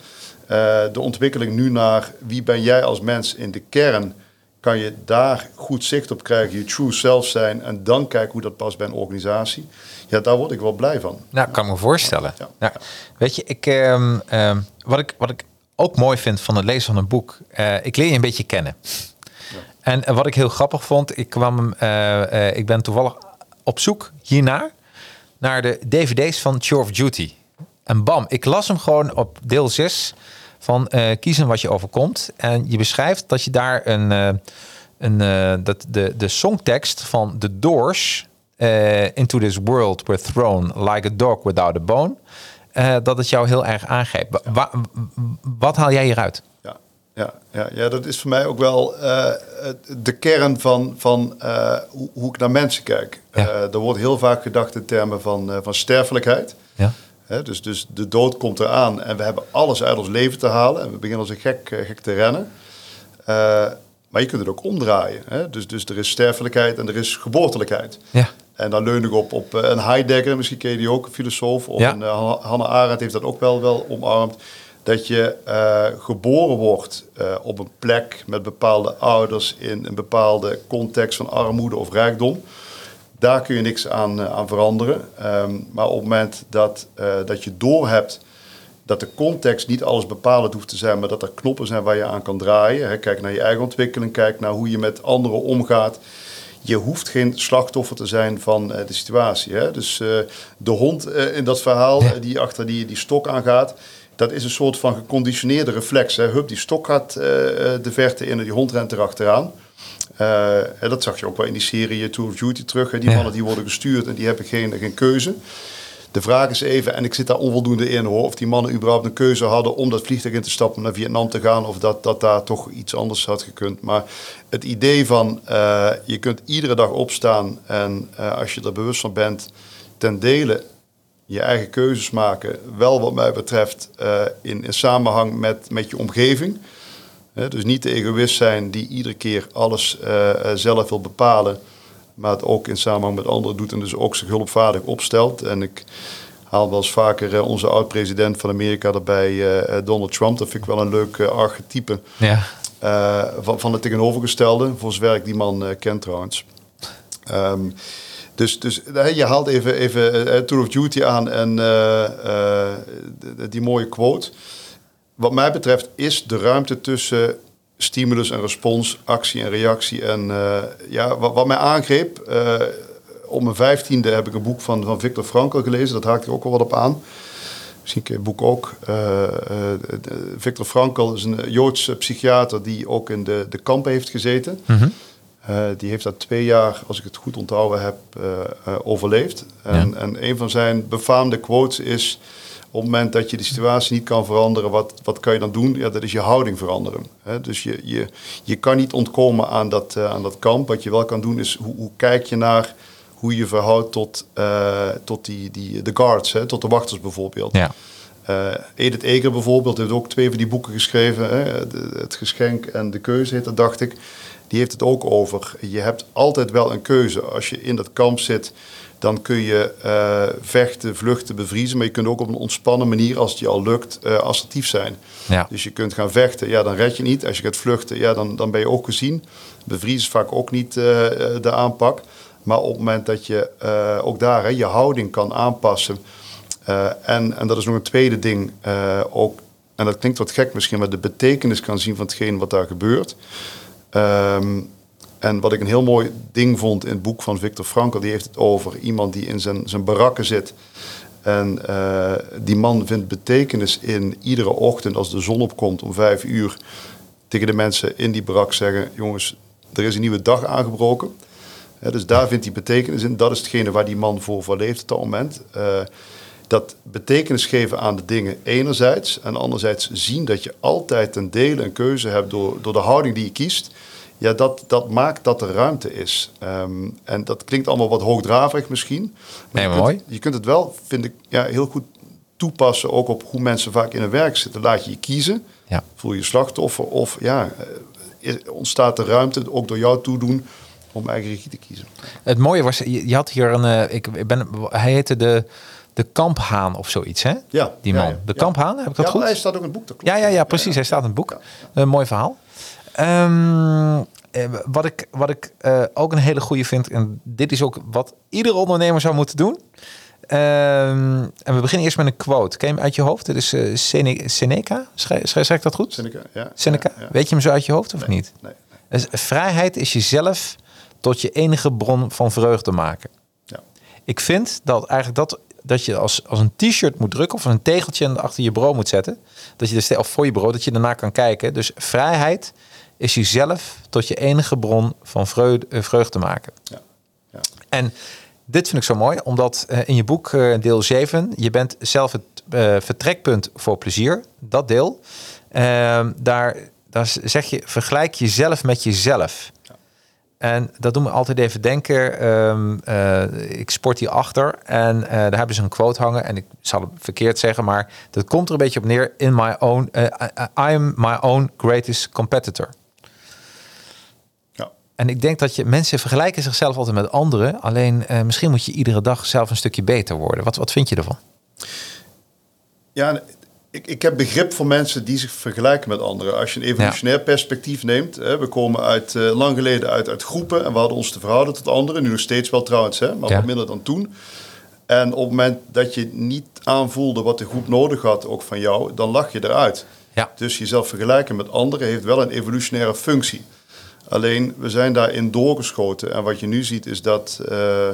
De ontwikkeling nu naar wie ben jij als mens in de kern kan je daar goed zicht op krijgen, je true self zijn en dan kijken hoe dat past bij een organisatie. Ja, daar word ik wel blij van. Nou, kan ik me voorstellen. Ja. Ja. Weet je, ik, ehm, ehm, wat ik, wat ik ook mooi vind van het lezen van een boek, ik leer je een beetje kennen. En wat ik heel grappig vond, ik, kwam, eh, eh, ik ben toevallig op zoek hiernaar naar de dvd's van Tour of Duty. En bam, ik las hem gewoon op deel 6 van eh, Kiezen wat je overkomt. En je beschrijft dat je daar een, een dat de, de songtekst van The Doors, Into This World We're Thrown Like a Dog Without a Bone, dat het jou heel erg wa- wat haal jij hieruit? Ja, ja, ja, dat is voor mij ook wel eh, de kern van, van eh, hoe, hoe ik naar mensen kijk. Ja. Eh, er wordt heel vaak gedacht in termen van, van sterfelijkheid. Ja. Dus, dus de dood komt eraan en we hebben alles uit ons leven te halen. En we beginnen als een gek, gek te rennen. Maar je kunt het ook omdraaien. Hè? Dus, dus er is sterfelijkheid en er is geboortelijkheid. Ja. En dan leun ik op, op een Heidegger, misschien ken je die ook, een filosoof. Of Ja. een, Hannah Arendt heeft dat ook wel, wel omarmd. Dat je eh, geboren wordt eh, op een plek met bepaalde ouders in een bepaalde context van armoede of rijkdom. Daar kun je niks aan, eh, aan veranderen. Ehm, maar op het moment dat, dat je doorhebt dat de context niet alles bepalend hoeft te zijn, maar dat er knoppen zijn waar je aan kan draaien. Hè, Kijk naar je eigen ontwikkeling, kijk naar hoe je met anderen omgaat. Je hoeft geen slachtoffer te zijn van de situatie. Hè? Dus de hond in dat verhaal die achter die, die stok aangaat, dat is een soort van geconditioneerde reflex. Hè? Hup, die stok gaat eh, eh, de verte in en die hond rent erachteraan. En dat zag je ook wel in die serie Tour of Duty terug. Hè? Die Ja. mannen die worden gestuurd en die hebben geen, geen keuze. De vraag is even, en ik zit daar onvoldoende in hoor, of die mannen überhaupt een keuze hadden om dat vliegtuig in te stappen naar Vietnam te gaan, of dat, dat daar toch iets anders had gekund. Maar het idee van eh, je kunt iedere dag opstaan en als je er bewust van bent, ten dele je eigen keuzes maken, wel wat mij betreft eh, in, in samenhang met, met je omgeving. Dus niet de egoïst zijn die iedere keer alles eh, eh, zelf wil bepalen, maar het ook in samenhang met anderen doet en dus ook zich hulpvaardig opstelt. En ik haal wel eens vaker onze oud-president van Amerika erbij, eh, Donald Trump. Dat vind ik wel een leuk archetype Ja. van, van het tegenovergestelde. Voor zover ik die man eh, ken trouwens. Ehm, dus dus eh, je haalt even, even eh, Tour of Duty aan en eh, eh, die mooie quote. Wat mij betreft is de ruimte tussen stimulus en respons, actie en reactie. En eh, ja, wat, mij aangreep, eh op mijn vijftiende heb ik een boek van, van Viktor Frankl gelezen. Dat haakt er ook wel wat op aan. Misschien ken je het boek ook. Eh, eh, Viktor Frankl is een Joodse psychiater die ook in de, de kampen heeft gezeten. Mhm. Eh, die heeft daar twee jaar, als ik het goed onthouden heb, eh, eh, overleefd. En, Ja. en een van zijn befaamde quotes is... op het moment dat je de situatie niet kan veranderen, wat, wat kan je dan doen? Ja, dat is je houding veranderen. Hè? Dus je, je, je kan niet ontkomen aan dat, aan dat kamp. Wat je wel kan doen is, hoe, hoe kijk je naar hoe je verhoudt tot, tot die, die, de guards, hè? tot de wachters bijvoorbeeld. Ja. Edith Eger bijvoorbeeld heeft ook twee van die boeken geschreven. Hè? De- het geschenk en de keuze heet dat, dacht ik. Die heeft het ook over. Je hebt altijd wel een keuze. Als je in dat kamp zit, dan kun je eh, vechten, vluchten, bevriezen. Maar je kunt ook op een ontspannen manier, als het je al lukt, eh, assertief zijn. Ja. Dus je kunt gaan vechten, ja, dan red je niet. Als je gaat vluchten, ja, dan, dan ben je ook gezien. Bevriezen is vaak ook niet eh, de aanpak. Maar op het moment dat je ook daar hè, je houding kan aanpassen. en, en dat is nog een tweede ding, ook, en dat klinkt wat gek misschien, maar de betekenis kan zien van hetgeen wat daar gebeurt. Ehm, en wat ik een heel mooi ding vond in het boek van Viktor Frankl, die heeft het over iemand die in zijn, zijn barakken zit. En eh, die man vindt betekenis in iedere ochtend als de zon opkomt om vijf uur tegen de mensen in die barak zeggen: jongens, er is een nieuwe dag aangebroken. Dus daar vindt hij betekenis in. Dat is hetgene waar die man voor, voor leeft op dat moment. Eh, dat betekenis geven aan de dingen enerzijds. En anderzijds zien dat je altijd een deel een keuze hebt door, door de houding die je kiest. Ja, dat, dat maakt dat er ruimte is. Ehm, en dat klinkt allemaal wat hoogdraverig misschien. Nee, je maar kunt- mooi. Je kunt het wel, vind ik, ja, heel goed toepassen ook op hoe mensen vaak in hun werk zitten. Laat je je kiezen. Ja. Voel je je slachtoffer of ja, eh, ontstaat de ruimte ook door jou toedoen om eigen regie te kiezen. Het mooie was, je, had hier een, eh, ik, ben, hij heette de, de Kamphaan of zoiets, hè? Ja, Die man. ja. De. Kamphaan, heb ik dat ja, goed? hij staat ook in het boek. Dat klopt. Ja, ja, ja, precies. Hij staat in het boek. Een mooi verhaal. Ehm, eh, wat ik, wat ik eh, ook een hele goede vind, en dit is ook wat iedere ondernemer zou moeten doen. Ehm, en we beginnen eerst met een quote. Ken je hem uit je hoofd? Dit is eh, Sene- Seneca. Schrijf, schrijf ik dat goed? Seneca, ja. Seneca. Ja, ja. Weet je hem zo uit je hoofd of niet? Nee, Dus vrijheid is jezelf tot je enige bron van vreugde maken. ja. Ik vind dat eigenlijk dat, dat je als, als een t-shirt moet drukken of een tegeltje achter je bureau moet zetten. Dat je de ste- of voor je bureau, dat je daarna kan kijken. Dus vrijheid is jezelf tot je enige bron van vreugde, eh, vreugde maken. Ja. Ja. En dit vind ik zo mooi, omdat eh, in je boek eh, deel 7, je bent zelf het vertrekpunt voor plezier, dat deel. Ehm, daar, daar zeg je, vergelijk jezelf met jezelf. En dat doet me altijd even denken. ehm, eh, ik sport hier achter en daar hebben ze een quote hangen. En ik zal het verkeerd zeggen, maar dat komt er een beetje op neer. In my own, I am my own greatest competitor. En ik denk dat je mensen vergelijken zichzelf altijd met anderen. Alleen eh, misschien moet je iedere dag zelf een stukje beter worden. Wat, wat vind je ervan? Ja, ik, ik heb begrip voor mensen die zich vergelijken met anderen. Als je een evolutionair perspectief neemt. Hè, we komen uit, eh, lang geleden uit, uit groepen en we hadden ons te verhouden tot anderen. Nu nog steeds wel trouwens, hè, maar Ja. wat minder dan toen. En op het moment dat je niet aanvoelde wat de groep nodig had, ook van jou, dan lag je eruit. Ja. Dus jezelf vergelijken met anderen heeft wel een evolutionaire functie. Alleen we zijn daarin doorgeschoten. En wat je nu ziet is dat, eh,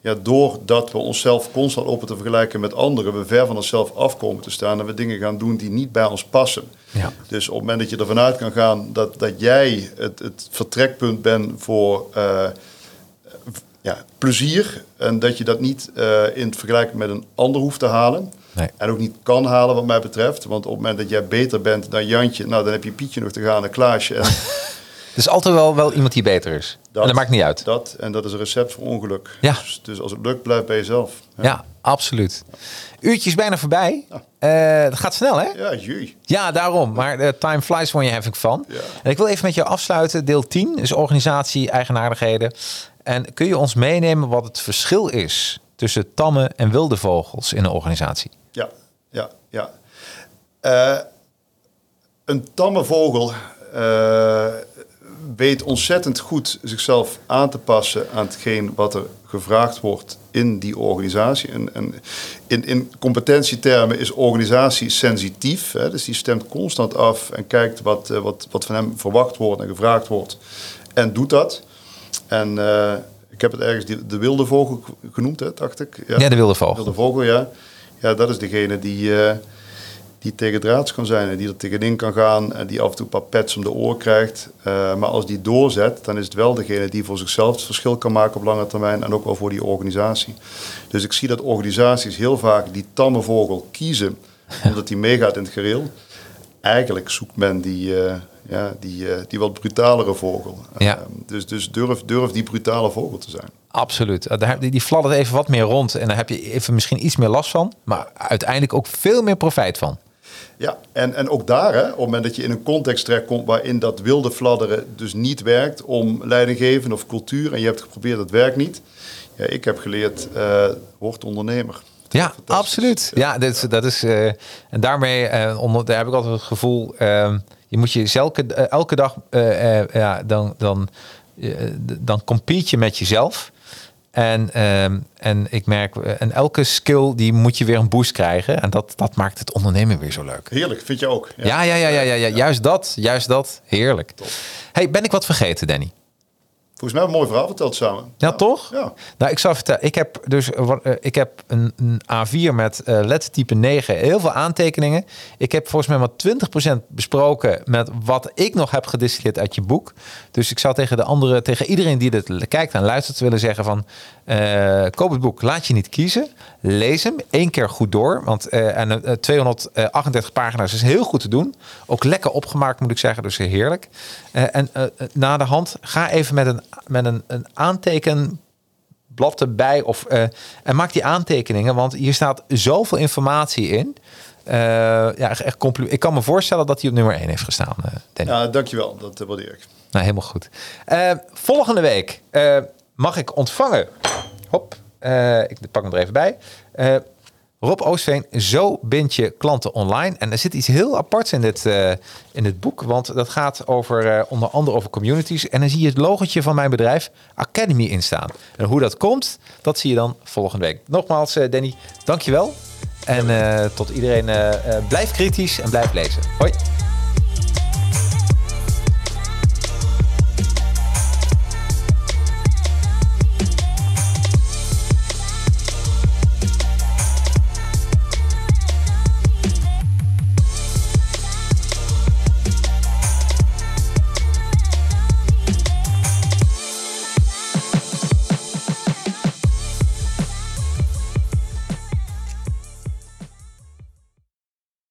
ja, doordat we onszelf constant open te vergelijken met anderen, we ver van onszelf afkomen te staan en we dingen gaan doen die niet bij ons passen. Ja. Dus op het moment dat je ervan uit kan gaan dat, dat jij het, het vertrekpunt bent voor eh, ja, plezier en dat je dat niet eh, in het vergelijking met een ander hoeft te halen. Nee. En ook niet kan halen wat mij betreft. Want op het moment dat jij beter bent dan Jantje, nou dan heb je Pietje nog te gaan en Klaasje. En Er is altijd wel, wel iemand die beter is. en dat maakt niet uit. Dat, en dat is een recept voor ongeluk. Ja. Dus, dus als het lukt, blijf bij jezelf. Ja, absoluut. Uurtje is bijna voorbij. Eh, het gaat snel, hè? Ja, jee. Ja, daarom. Maar eh, time flies when you're having fun. Ja. En ik wil even met jou afsluiten. Deel 10 is organisatie, eigenaardigheden. En kun je ons meenemen wat het verschil is tussen tamme en wilde vogels in een organisatie? Ja, ja, ja. Eh, een tamme vogel weet ontzettend goed zichzelf aan te passen aan hetgeen wat er gevraagd wordt in die organisatie. En, en in, in competentietermen is organisatie sensitief. Hè, dus die stemt constant af en kijkt wat, eh, wat, wat van hem verwacht wordt en gevraagd wordt. En doet dat. En eh, ik heb het ergens de wilde vogel genoemd, hè, dacht ik. Ja, de wilde vogel. Wilde vogel, ja. Ja, dat is degene die, eh, die tegen draads kan zijn en die er tegenin kan gaan en die af en toe een paar pets om de oor krijgt. Eh, maar als die doorzet, dan is het wel degene die voor zichzelf het verschil kan maken op lange termijn en ook wel voor die organisatie. Dus ik zie dat organisaties heel vaak die tamme vogel kiezen omdat die meegaat in het gereel. Eigenlijk zoekt men die, eh, ja, die, eh, die wat brutalere vogel. Ja. Dus dus durf, durf die brutale vogel te zijn. Absoluut. Daar- Die die fladdert even wat meer rond. En daar heb je even misschien iets meer last van. Maar uiteindelijk ook veel meer profijt van. Ja, en, en ook daar, hè, op het moment dat je in een context terechtkomt waarin dat wilde fladderen dus niet werkt om leidinggeven of cultuur en je hebt geprobeerd, dat werkt niet. Ja, ik heb geleerd, eh word ondernemer. Ja, absoluut. Ja, dat is, dat is eh, en daarmee eh, onder, daar heb ik altijd het gevoel, eh, je moet je elke, elke dag, ja, dan, dan, dan compete je met jezelf. En, ehm, en ik merk, eh, en elke skill die moet je weer een boost krijgen. En dat, dat maakt het ondernemen weer zo leuk. Heerlijk, vind je ook? Ja, ja, ja, ja, ja, ja, juist dat, juist dat. Heerlijk. Hey, ben ik wat vergeten, Danny? Volgens mij een mooi verhaal verteld samen. Ja, toch? Ja. Nou, ik zal vertellen. Ik heb dus eh, ik heb een, een A4 met eh, lettertype 9, heel veel aantekeningen. Ik heb volgens mij maar 20% besproken met wat ik nog heb gedistilleerd uit je boek. Dus ik zou tegen de andere, tegen iedereen die dit kijkt en luistert, willen zeggen van eh, koop het boek, laat je niet kiezen, lees hem één keer goed door, want eh, en eh, 238 pagina's is heel goed te doen, ook lekker opgemaakt moet ik zeggen, dus heerlijk. Eh, en eh, eh, na de hand ga even met een met een, een aanteken blad erbij of en maak die aantekeningen, want hier staat zoveel informatie in. Ja, echt- echt compli- Ik kan me voorstellen dat hij op nummer 1 heeft gestaan, Danny. Ja, dankjewel. Dat eh, waardeer ik. Nou, helemaal goed. Volgende week mag ik ontvangen. Hop, ik pak hem er even bij. Rob Oostveen, zo bind je klanten online. En er zit iets heel aparts in dit, eh, in dit boek. Want dat gaat over, eh, onder andere over communities. En dan zie je het logotje van mijn bedrijf Academy in staan. En hoe dat komt, dat zie je dan volgende week. Nogmaals, eh, Danny, dankjewel. En tot iedereen, blijf kritisch en blijf lezen. Hoi.